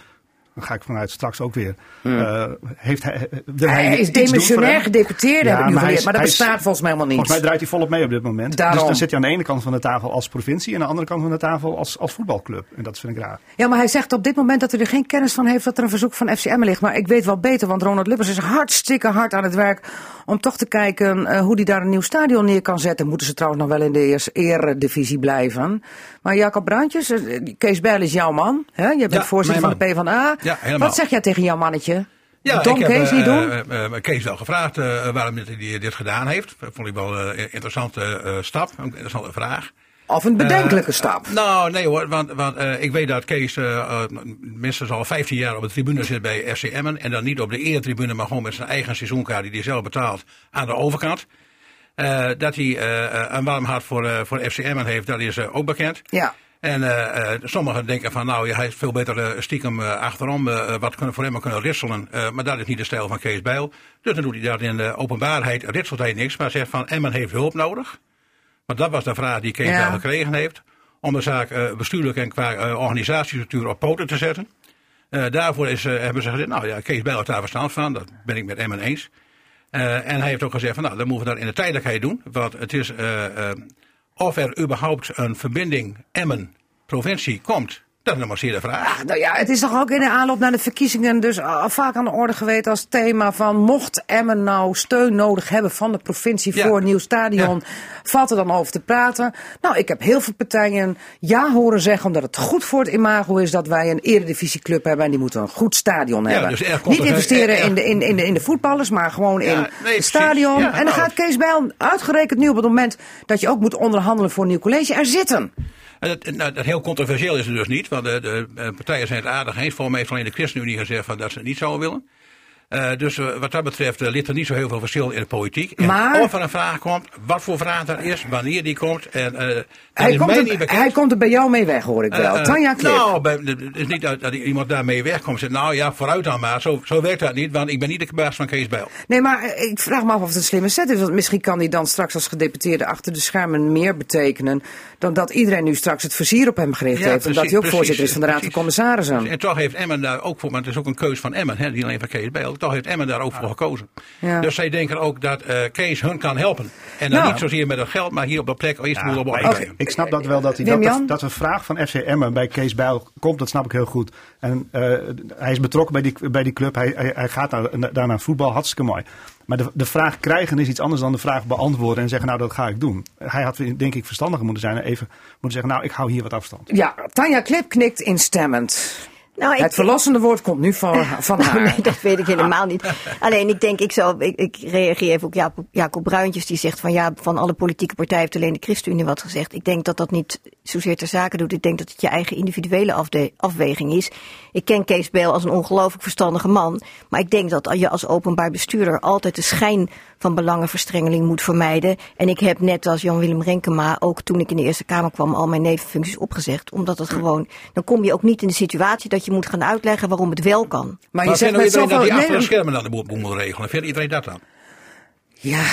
Dan ga ik vanuit straks ook weer. eh, heeft hij, Hij, hij is demissionair Ja, heb ik nu maar geleerd. is- Maar dat is- bestaat volgens mij helemaal niet. Volgens mij draait hij volop mee op dit moment. Daarom. Dus dan zit hij aan de ene kant van de tafel als provincie en aan de andere kant van de tafel als, als voetbalclub. En dat vind ik raar. Ja, maar hij zegt op dit moment dat hij er geen kennis van heeft dat er een verzoek van FCM ligt. Maar ik weet wel beter, want Ronald Lubbers is hartstikke hard aan het werk om toch te kijken eh, hoe hij daar een nieuw stadion neer kan zetten. Moeten ze trouwens nog wel in de eerste eredivisie blijven. Maar Jacob Bruintjes, eh, Kees Bijl is jouw man. Hè? Je bent Ja, voorzitter van de PvdA. Ja, helemaal. Wat zeg jij tegen jouw mannetje? Ja, Dom ik heb Kees eh, niet doen? eh, eh, Kees wel gevraagd eh, waarom hij dit, dit gedaan heeft. Dat vond ik wel een interessante eh, stap, een interessante vraag. of een bedenkelijke Eh, stap? Nou, nee hoor, want, want eh, ik weet dat Kees eh eh, minstens al 15 jaar op de tribune zit bij FC Emmen. En dan niet op de eretribune, maar gewoon met zijn eigen seizoenkaart die hij zelf betaalt aan de overkant. Eh, dat hij eh, een warm hart voor, eh, voor FC Emmen heeft, dat is eh, ook bekend. Ja. En eh, eh, sommigen denken van, nou, ja, hij is veel beter eh, stiekem achterom wat kunnen, voor hem kunnen ritselen. Maar dat is niet de stijl van Kees Bijl. Dus dan doet hij dat in de openbaarheid, ritselt hij niks, maar zegt van, Emmen heeft hulp nodig. Want dat was de vraag die Kees Ja. Bijl gekregen heeft. Om de zaak bestuurlijk en qua organisatiestructuur op poten te zetten. Daarvoor is, hebben ze gezegd, nou ja, Kees Bijl heeft daar verstand van. Dat ben ik met Emmen eens. En hij heeft ook gezegd van, nou, dan moeten we dat in de tijdelijkheid doen. Want het is, of er überhaupt een verbinding Emmen-provincie komt, Dat is nog maar zeer de vraag. Ah, nou ja, het is toch ook in de aanloop naar de verkiezingen dus vaak aan de orde geweest als thema van mocht Emmen nou steun nodig hebben van de provincie Ja. voor een nieuw stadion, valt er dan over te praten? Nou, ik heb heel veel partijen ja horen zeggen omdat het goed voor het imago is dat wij een eredivisieclub hebben en die moeten een goed stadion hebben. dus Niet er- investeren er- in, de, in, in, de, in de voetballers, maar gewoon Ja, in nee, het stadion. Ja, en dan nou. gaat Kees Bijl uitgerekend nu op het moment dat je ook moet onderhandelen voor een nieuw college er zitten. En dat, nou, dat heel controversieel is het dus niet, want de, de, eh, partijen zijn het aardig eens. Volgens mij heeft alleen de ChristenUnie gezegd van dat ze het niet zouden willen. Eh, dus eh, wat dat betreft eh, ligt er niet zo heel veel verschil in de politiek. En Maar- Of er een vraag komt, wat voor vraag er is, wanneer die komt. En, Hij komt, er, niet hij komt er bij jou mee weg, hoor ik wel. Tanja. Nou, het is niet dat, dat iemand daarmee wegkomt zegt, nou ja, vooruit dan maar. Zo, zo werkt dat niet, want ik ben niet de baas van Kees Bijl. Nee, maar ik vraag me af of het een slimme set is. Want misschien kan hij dan straks als gedeputeerde achter de schermen meer betekenen. dan dat iedereen nu straks het vizier op hem gericht Ja, heeft. omdat hij ook precies, voorzitter is van de Raad van. Commissarissen. En toch heeft Emmen daar ook voor, maar het is ook een keus van Emmen, hè, niet alleen van Kees Bijl. Toch heeft Emmen daar ook voor gekozen. Ja. Dus zij denken ook dat eh, Kees hun kan helpen. En dan Nou. niet zozeer met het geld, maar hier op de plek eerst moet op ik, snap dat wel dat, hij, dat, dat, dat een vraag van FC Emmen bij Kees Bijl komt, dat snap ik heel goed. En eh, hij is betrokken bij die, bij die club, hij, hij, hij gaat naar, daar naar voetbal, hartstikke mooi. Maar de, de vraag krijgen is iets anders dan de vraag beantwoorden en zeggen, nou dat ga ik doen. Hij had denk ik verstandiger moeten zijn en even moeten zeggen, nou ik hou hier wat afstand. Ja, Tanja Klip knikt instemmend. Nou, Het verlossende woord komt nu van, van Nou, haar. nee, dat weet ik helemaal niet. Alleen ik denk, ik, zal, ik, ik reageer even op Jacob, Jacob Bruintjes. Die zegt van ja, van alle politieke partijen heeft alleen de ChristenUnie wat gezegd. Ik denk dat dat niet zozeer ter zake doet. Ik denk dat het je eigen individuele afde- afweging is. Ik ken Kees Beel als een ongelooflijk verstandige man. Maar ik denk dat je als openbaar bestuurder altijd de schijn van belangenverstrengeling moet vermijden. En ik heb net als Jan-Willem Renkema ook toen ik in de Eerste Kamer kwam al mijn nevenfuncties opgezegd. Omdat het gewoon, dan kom je ook niet in de situatie dat je moet gaan uitleggen waarom het wel kan. Maar je zegt met iedereen dat die achter de Nee, schermen dan de boel moet regelen? Vindt iedereen dat dan? ja,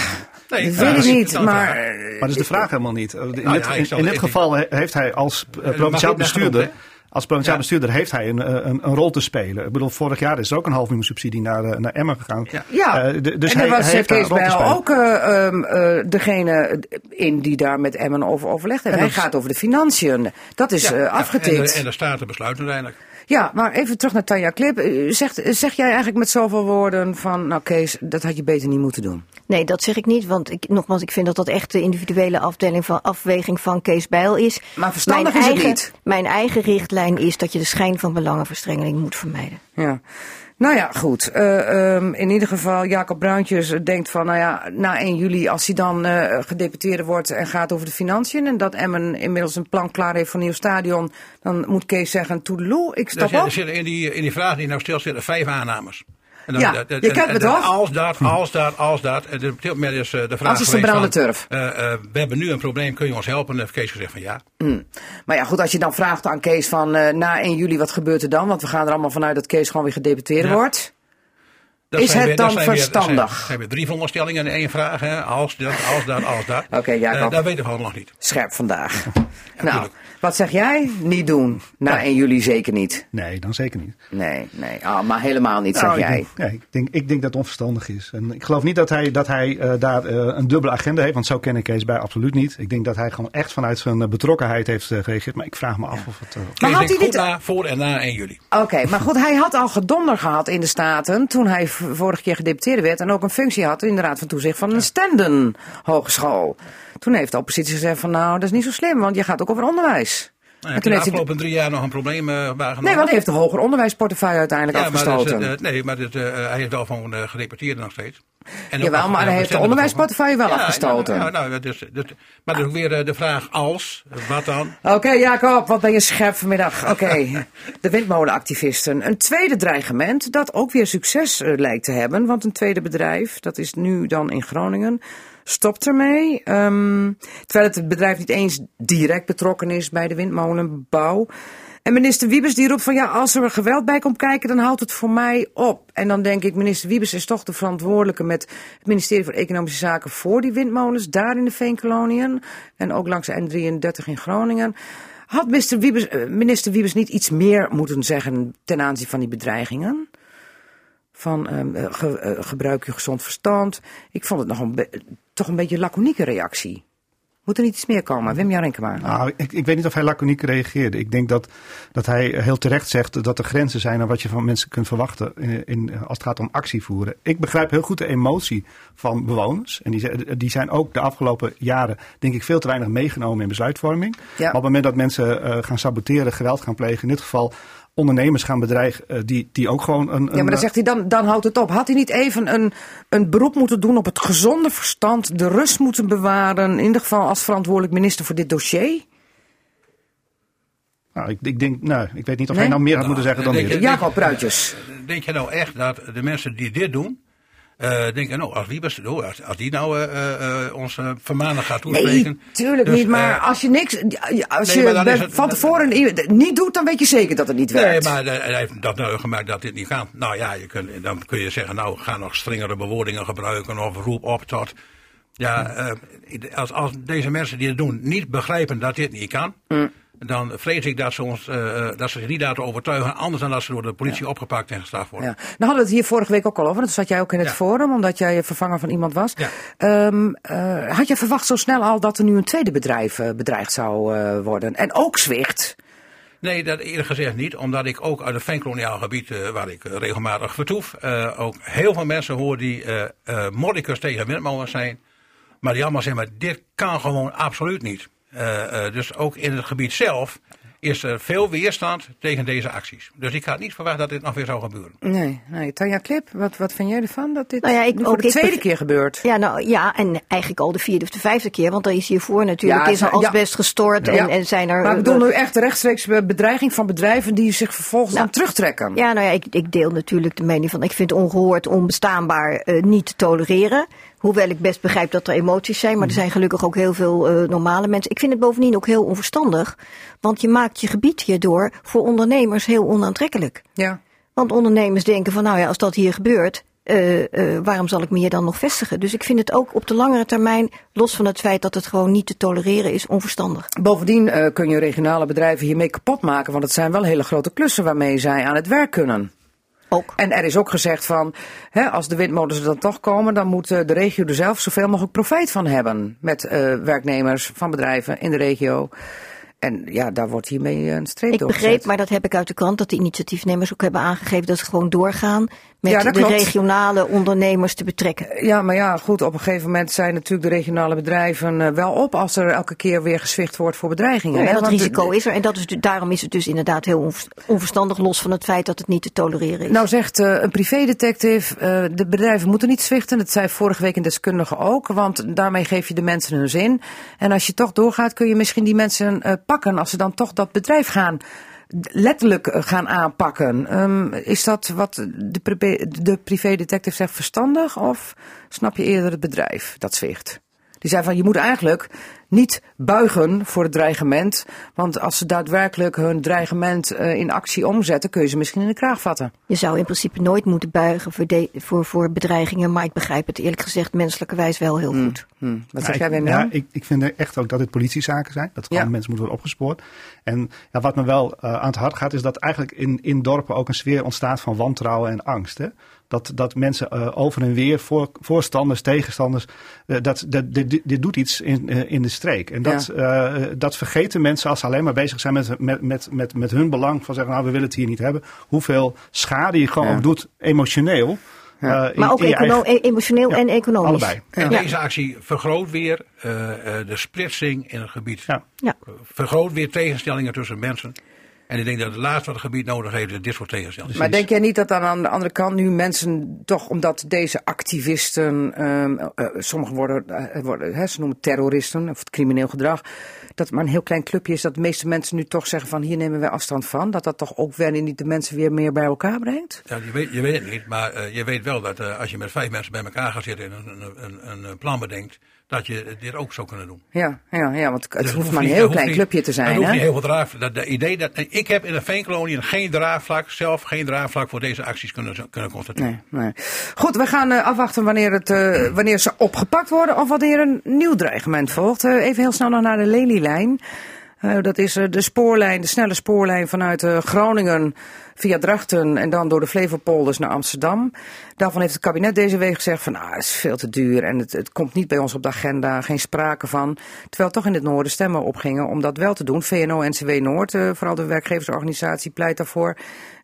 Nee, dat weet ik niet. Maar eh, Maar dat is de vraag helemaal niet. In, Nou dit, in, dit geval he- heeft hij als eh, mag provinciaal bestuurder. Als provinciaal Ja. bestuurder heeft hij een, eh, een, een rol te spelen. Ik bedoel, vorig jaar is er ook een half miljoen subsidie naar, eh, naar Emmen gegaan. Ja. Eh, dus en hij, er was hij heeft daar Kees een rol te Bijl spelen. ook eh, ehm, eh, degene in die daar met Emmen over overlegd heeft. En Hij gaat over de financiën. Dat is Ja, eh, ja, afgetikt. En de, en de staten besluiten uiteindelijk. Ja, maar even terug naar Tanja Klip. Eh, Zegt, zeg jij eigenlijk met zoveel woorden van, nou Kees, dat had je beter niet moeten doen? Nee, dat zeg ik niet. Want ik, nogmaals, ik vind dat dat echt de individuele afdeling van afweging van Kees Bijl is. Maar verstandig mijn is het niet. Mijn eigen richtlijn is dat je de schijn van belangenverstrengeling moet vermijden. Ja. Nou ja, goed. Eh, ehm, in ieder geval, Jacob Bruintjes denkt van, nou ja, na 1 juli, als hij dan eh gedeputeerde wordt en gaat over de financiën. En dat Emmen inmiddels een plan klaar heeft voor een nieuw stadion. Dan moet Kees zeggen, toedeloe, ik stap op. er zitten in, die, in die vraag die nou stil zitten vijf aannames. En Ja, je en- kent en me dat- toch? Als dat, als dat, als dat. En op dit moment is eh, de vraag Als is de turf. eh, eh, we hebben nu een probleem, kun je ons helpen? En heeft Kees gezegd van ja. Maar ja, goed, als je dan vraagt aan Kees van, na 1 juli, wat gebeurt er dan? Want we gaan er allemaal vanuit dat Kees gewoon weer gedeputeerde Ja. wordt. Dat Is het weer- dan weer- verstandig? Dat zijn, zijn weer drie veronderstellingen in één vraag. Hè? Als dat, als dat, als dat. Oké, Jacob. Eh, dat weten we gewoon nog niet. Scherp vandaag. nou. Wat zeg jij? Niet doen. Na 1 juli zeker niet. Nee, dan zeker niet. Nee, nee. Ah, maar helemaal niet, zeg Nou, ik jij. denk- nee, ik, denk, ik denk dat het onverstandig is. En ik geloof niet dat hij, dat hij eh, daar eh, een dubbele agenda heeft. Want zo ken ik Kees bij absoluut niet. Ik denk dat hij gewoon echt vanuit zijn eh, betrokkenheid heeft gereageerd. Maar ik vraag me af of het... eh, Maar had hij dit- na, voor en na 1 juli. Oké, maar goed, hij had al gedonder gehad in de Staten toen hij vorige keer gedeputeerde werd en ook een functie had in de Raad van Toezicht van een Stenden Hogeschool. Toen heeft de oppositie gezegd van nou, dat is niet zo slim, want je gaat ook over onderwijs. Nou, En toen de heeft hij, afgelopen drie jaar nog een probleem eh waargenomen? nee, want hij heeft de hoger onderwijsportefeuille uiteindelijk Ja, maar is, afgestoten. eh, nee, maar dit, eh, hij heeft wel gewoon uh, gedeputeerde nog steeds. En Jawel, maar hij heeft de onderwijsportefeuille wel afgestoten. Ja, nou, nou, dus, dus, maar dat is ook weer de vraag als, wat dan? Oké, Jacob, wat ben je scherp vanmiddag. Oké, de windmolenactivisten. Een tweede dreigement dat ook weer succes lijkt te hebben. Want een tweede bedrijf, dat is nu dan in Groningen, stopt ermee. Ehm, terwijl het bedrijf niet eens direct betrokken is bij de windmolenbouw. En minister Wiebes die roept van ja, als er geweld bij komt kijken, dan houdt het voor mij op. En dan denk ik, minister Wiebes is toch de verantwoordelijke met het ministerie voor Economische Zaken voor die windmolens daar in de Veenkoloniën. En ook langs de N33 in Groningen. Had minister Wiebes, eh, minister Wiebes niet iets meer moeten zeggen ten aanzien van die bedreigingen? Van ehm, eh, ge- eh, gebruik je gezond verstand. Ik vond het nog een toch een beetje een laconieke reactie. Moet er niet iets meer komen? Wim Jarenkema. Nou, ik, ik weet niet of hij laconiek reageerde. Ik denk dat, dat hij heel terecht zegt dat er grenzen zijn aan wat je van mensen kunt verwachten in, in, als het gaat om actie voeren. Ik begrijp heel goed de emotie van bewoners. En die, zijn- die zijn ook de afgelopen jaren, denk ik, veel te weinig meegenomen in besluitvorming. Ja. Maar op het moment dat mensen eh, gaan saboteren, geweld gaan plegen, in dit geval ondernemers gaan bedreigen, eh, die, die ook gewoon een. Ja, maar dan zegt hij, dan, dan houdt het op. Had hij niet even een, een beroep moeten doen op het gezonde verstand, de rust moeten bewaren, in ieder geval als verantwoordelijk minister voor dit dossier? nou, ik, ik denk, nou, ik weet niet of Nee? hij nou meer had moeten zeggen dan denk dit. je- Jacob Pruitjes. Denk je nou echt dat de mensen die dit doen, eh denken, nou, als Wiebes, oh, als, als die nou eh, eh, ons vermanen gaat toespreken. Nee, tuurlijk Dus, niet. Maar als je niks, als nee, maar je het- van tevoren niet doet, dan weet je zeker dat het niet Nee, werkt. maar eh, hij heeft dat nou gemaakt dat dit niet kan. Nou ja, je kunt, dan kun je zeggen, nou, ga nog strengere bewoordingen gebruiken of roep op tot. Ja, als, als deze mensen die het doen niet begrijpen dat dit niet kan, dan vrees ik dat ze, ons, eh, eh, dat ze zich niet laten overtuigen, anders dan dat ze door de politie opgepakt en gestraft worden. Ja. Nou hadden we het hier vorige week ook al over. Dat zat jij ook in het Ja. forum, omdat jij vervanger van iemand was. Ehm, eh, had je verwacht zo snel al dat er nu een tweede bedrijf bedreigd zou worden? En ook Zwicht. Nee, dat eerlijk gezegd niet. Omdat ik ook uit het Venkoloniaal gebied, waar ik regelmatig vertoef, ook heel veel mensen hoor die eh mordicus tegen windmolens zijn. Maar die allemaal zeggen, maar dit kan gewoon absoluut niet. Eh, eh, dus ook in het gebied zelf is er veel weerstand tegen deze acties. Dus ik had niet verwacht dat dit nog weer zou gebeuren. Nee, nee. Tanja Klip, wat, wat vind jij ervan dat dit Nou ja, ik nu voor ook, de tweede keer gebeurt? Ja, nou ja, en eigenlijk al de vierde of de vijfde keer, want er is hiervoor natuurlijk Ja, is er ja. asbest gestort en, Ja. en zijn er. Maar ik bedoel nu echt rechtstreeks bedreiging van bedrijven die zich vervolgens Nou, dan terugtrekken. Ja, nou ja, ik, ik deel natuurlijk de mening van. Ik vind ongehoord, onbestaanbaar eh, niet te tolereren. Hoewel ik best begrijp dat er emoties zijn, maar er zijn gelukkig ook heel veel eh, normale mensen. Ik vind het bovendien ook heel onverstandig, want je maakt je gebied hierdoor voor ondernemers heel onaantrekkelijk. Ja. Want ondernemers denken van, nou ja, als dat hier gebeurt, eh, eh, waarom zal ik me hier dan nog vestigen? Dus ik vind het ook op de langere termijn, los van het feit dat het gewoon niet te tolereren is, onverstandig. Bovendien kun je regionale bedrijven hiermee kapot maken, want het zijn wel hele grote klussen waarmee zij aan het werk kunnen. Ook. En er is ook gezegd van, hè, als de windmolens er dan toch komen, dan moet eh, de regio er zelf zoveel mogelijk profijt van hebben. Met eh, werknemers van bedrijven in de regio. En ja, daar wordt hiermee een streep Ik doorgezet. begreep, maar dat heb ik uit de krant, dat de initiatiefnemers ook hebben aangegeven dat ze gewoon doorgaan met Ja, de klopt. regionale ondernemers te betrekken. Ja, maar ja, goed, op een gegeven moment zijn natuurlijk de regionale bedrijven eh, wel op als er elke keer weer gezwicht wordt voor bedreigingen. Ja, hè, dat want de- risico is er en dat is, du- daarom is het dus inderdaad heel onver- onverstandig, los van het feit dat het niet te tolereren is. Nou zegt eh, een privédetective, eh de bedrijven moeten niet zwichten. Dat zei vorige week een deskundige ook, want daarmee geef je de mensen hun zin. En als je toch doorgaat, kun je misschien die mensen pakken als ze dan toch dat bedrijf gaan letterlijk eh, gaan aanpakken. Ehm, is dat wat de, de privédetective zegt verstandig of snap je eerder het bedrijf dat zwicht? Die zei van je moet eigenlijk niet buigen voor het dreigement. Want als ze daadwerkelijk hun dreigement eh, in actie omzetten, kun je ze misschien in de kraag vatten. Je zou in principe nooit moeten buigen voor, de- voor, voor bedreigingen, maar ik begrijp het eerlijk gezegd menselijkerwijs wel heel goed. Hm. Wat zeg jij, ik, Wim ja, ik, ik vind er echt ook dat het politiezaken zijn. Dat gewoon Ja. mensen moeten worden opgespoord. En ja, wat me wel eh, aan het hart gaat, is dat eigenlijk in, in dorpen ook een sfeer ontstaat van wantrouwen en angst. Hè? Dat, dat mensen eh, over en weer, voor, voorstanders, tegenstanders, eh, dat, dat, dit, dit doet iets in, eh, in de streek. En dat, eh, dat vergeten mensen als ze alleen maar bezig zijn met, met, met, met, met hun belang. Van zeggen, nou we willen het hier niet hebben. Hoeveel schade je gewoon Ja. ook doet emotioneel. Ja. eh, in- Maar ook in je econo- eigen- emotioneel Ja, en economisch. allebei. En Ja. deze actie vergroot weer eh, eh, de splitsing in het gebied. Ja. Ja. Vergroot weer tegenstellingen tussen mensen. En ik denk dat het laatste wat het gebied nodig heeft, is dit soort tegenstellingen. Maar denk jij niet dat dan aan de andere kant nu mensen toch, omdat deze activisten, ehm, eh, sommigen worden, eh, worden hè, ze noemen terroristen of het crimineel gedrag, dat het maar een heel klein clubje is dat de meeste mensen nu toch zeggen van hier nemen wij afstand van, dat dat toch ook weer niet de mensen weer meer bij elkaar brengt? Ja, je, weet, je weet het niet, maar eh, je weet wel dat eh, als je met vijf mensen bij elkaar gaat zitten en een, een, een, een plan bedenkt, dat je dit ook zou kunnen doen. Ja, ja, ja want het Dus hoeft maar een heel klein niet- clubje te zijn. Het hoeft niet heel veel draag. Dat, de idee dat, ik heb in de veenkolonie geen draagvlak, zelf geen draagvlak voor deze acties kunnen, kunnen constateren. Nee, nee. Goed, we gaan eh, afwachten wanneer, het, eh, wanneer ze opgepakt worden of wanneer een nieuw dreigement volgt. Eh, even heel snel nog naar de Lelylijn. Eh, dat is eh, de spoorlijn, de snelle spoorlijn vanuit eh, Groningen via Drachten en dan door de Flevopolders naar Amsterdam. Daarvan heeft het kabinet deze week gezegd van ah, het is veel te duur en het, het komt niet bij ons op de agenda, geen sprake van. Terwijl toch in het noorden stemmen opgingen om dat wel te doen. VNO-NCW Noord, eh, vooral de werkgeversorganisatie, pleit daarvoor.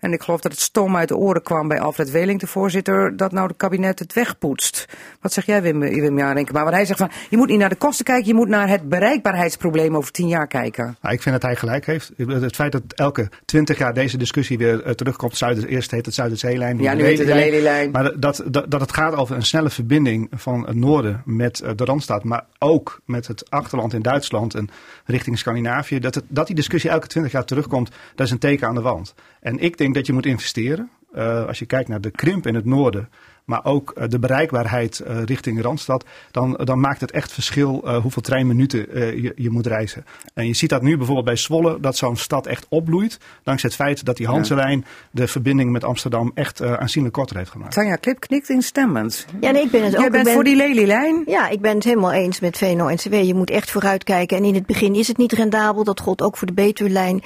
En ik geloof dat het stom uit de oren kwam bij Alfred Weling, de voorzitter, dat nou het kabinet het wegpoetst. Wat zeg jij, Wim, Wim? Maar want hij zegt van, je moet niet naar de kosten kijken, je moet naar het bereikbaarheidsprobleem over tien jaar kijken. Nou, ik vind dat hij gelijk heeft. Het feit dat elke twintig jaar deze discussie weer uh, terugkomt. Zuider, eerst heet het Zuiderzeelijn. Ja, nu heet het de Lelylijn. Maar dat, dat, dat het gaat over een snelle verbinding van het noorden met uh, de Randstad. Maar ook met het achterland in Duitsland en richting Scandinavië. Dat, het, dat die discussie elke twintig jaar terugkomt, dat is een teken aan de wand. En ik denk dat je moet investeren. Uh, als je kijkt naar de krimp in het noorden maar ook uh, de bereikbaarheid uh, richting Randstad, dan, dan maakt het echt verschil uh, hoeveel treinminuten je, je, moet reizen. En je ziet dat nu bijvoorbeeld bij Zwolle, dat zo'n stad echt opbloeit, dankzij het feit dat die Hanselijn de verbinding met Amsterdam echt aanzienlijk korter heeft gemaakt. Tanja Klip knikt instemmend. Ja, nee, ik ben het Jij ook. bent ben, voor die Lelylijn? Ja, ik ben het helemaal eens met VNO-NCW. Je moet echt vooruitkijken. En in het begin is het niet rendabel. Dat gold ook voor de Betuwlijn.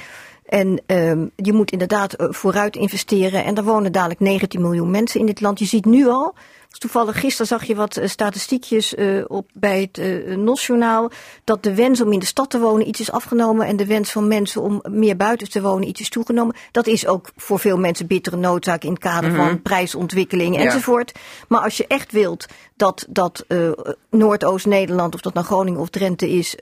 En um, je moet inderdaad vooruit investeren. En er wonen dadelijk 19 miljoen mensen in dit land. Je ziet nu al, toevallig gisteren zag je wat uh, statistiekjes uh, op bij het uh, NOS-journaal, dat de wens om in de stad te wonen iets is afgenomen en de wens van mensen om meer buiten te wonen iets is toegenomen. Dat is ook voor veel mensen bittere noodzaak in het kader van prijsontwikkeling ja. enzovoort. Maar als je echt wilt dat, dat Noordoost-Nederland, of dat nou Groningen of Drenthe is,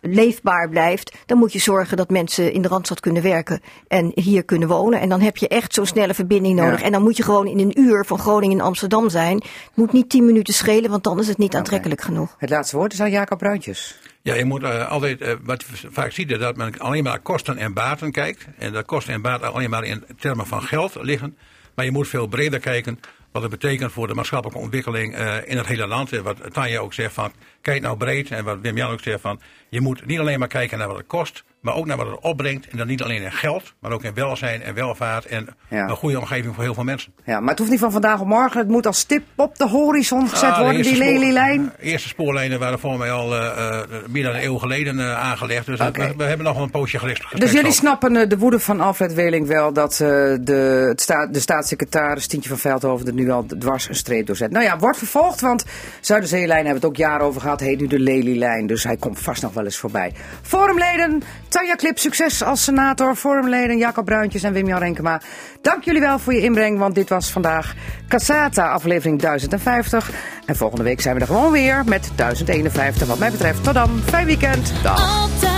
leefbaar blijft, dan moet je zorgen dat mensen in de Randstad kunnen werken en hier kunnen wonen. En dan heb je echt zo'n snelle verbinding nodig. Ja. En dan moet je gewoon in een uur van Groningen in Amsterdam zijn. Het moet niet tien minuten schelen, want dan is het niet okay. aantrekkelijk genoeg. Het laatste woord is aan Jacob Bruintjes. Ja, je moet uh, altijd, uh, wat je vaak ziet, is dat men alleen maar kosten en baten kijkt. En dat kosten en baten alleen maar in termen van geld liggen. Maar je moet veel breder kijken wat het betekent voor de maatschappelijke ontwikkeling uh, in het hele land. En wat Tanja ook zegt van, kijk nou breed. En wat Wim Jan ook zegt van, je moet niet alleen maar kijken naar wat het kost, maar ook naar wat het opbrengt. En dan niet alleen in geld, maar ook in welzijn en welvaart en ja. een goede omgeving voor heel veel mensen. Ja, maar het hoeft niet van vandaag op morgen. Het moet als stip op de horizon gezet ah, worden, die Lelylijn. De eerste spoorlijnen waren voor mij al uh, uh, meer dan een eeuw geleden uh, aangelegd. Dus okay. we, we, hebben nog wel een poosje gericht. Dus jullie snappen de woede van Alfred Weling wel dat de, het sta, de staatssecretaris Tientje van Veldhoven er nu al dwars een streep doorzet. Nou ja, wordt vervolgd, want Zuiderzeelijn hebben het ook jaren over gehad. Heet nu de Lelylijn, dus hij komt vast nog wel eens voorbij. Forumleden, Tanja Klip, succes als senator. Forumleden, Jacob Bruintjes en Wim-Jan Renkema. Dank jullie wel voor je inbreng, want dit was vandaag Casata, aflevering 1050. En volgende week zijn we er gewoon weer met 1051 wat mij betreft. Tot dan, fijn weekend. Dag.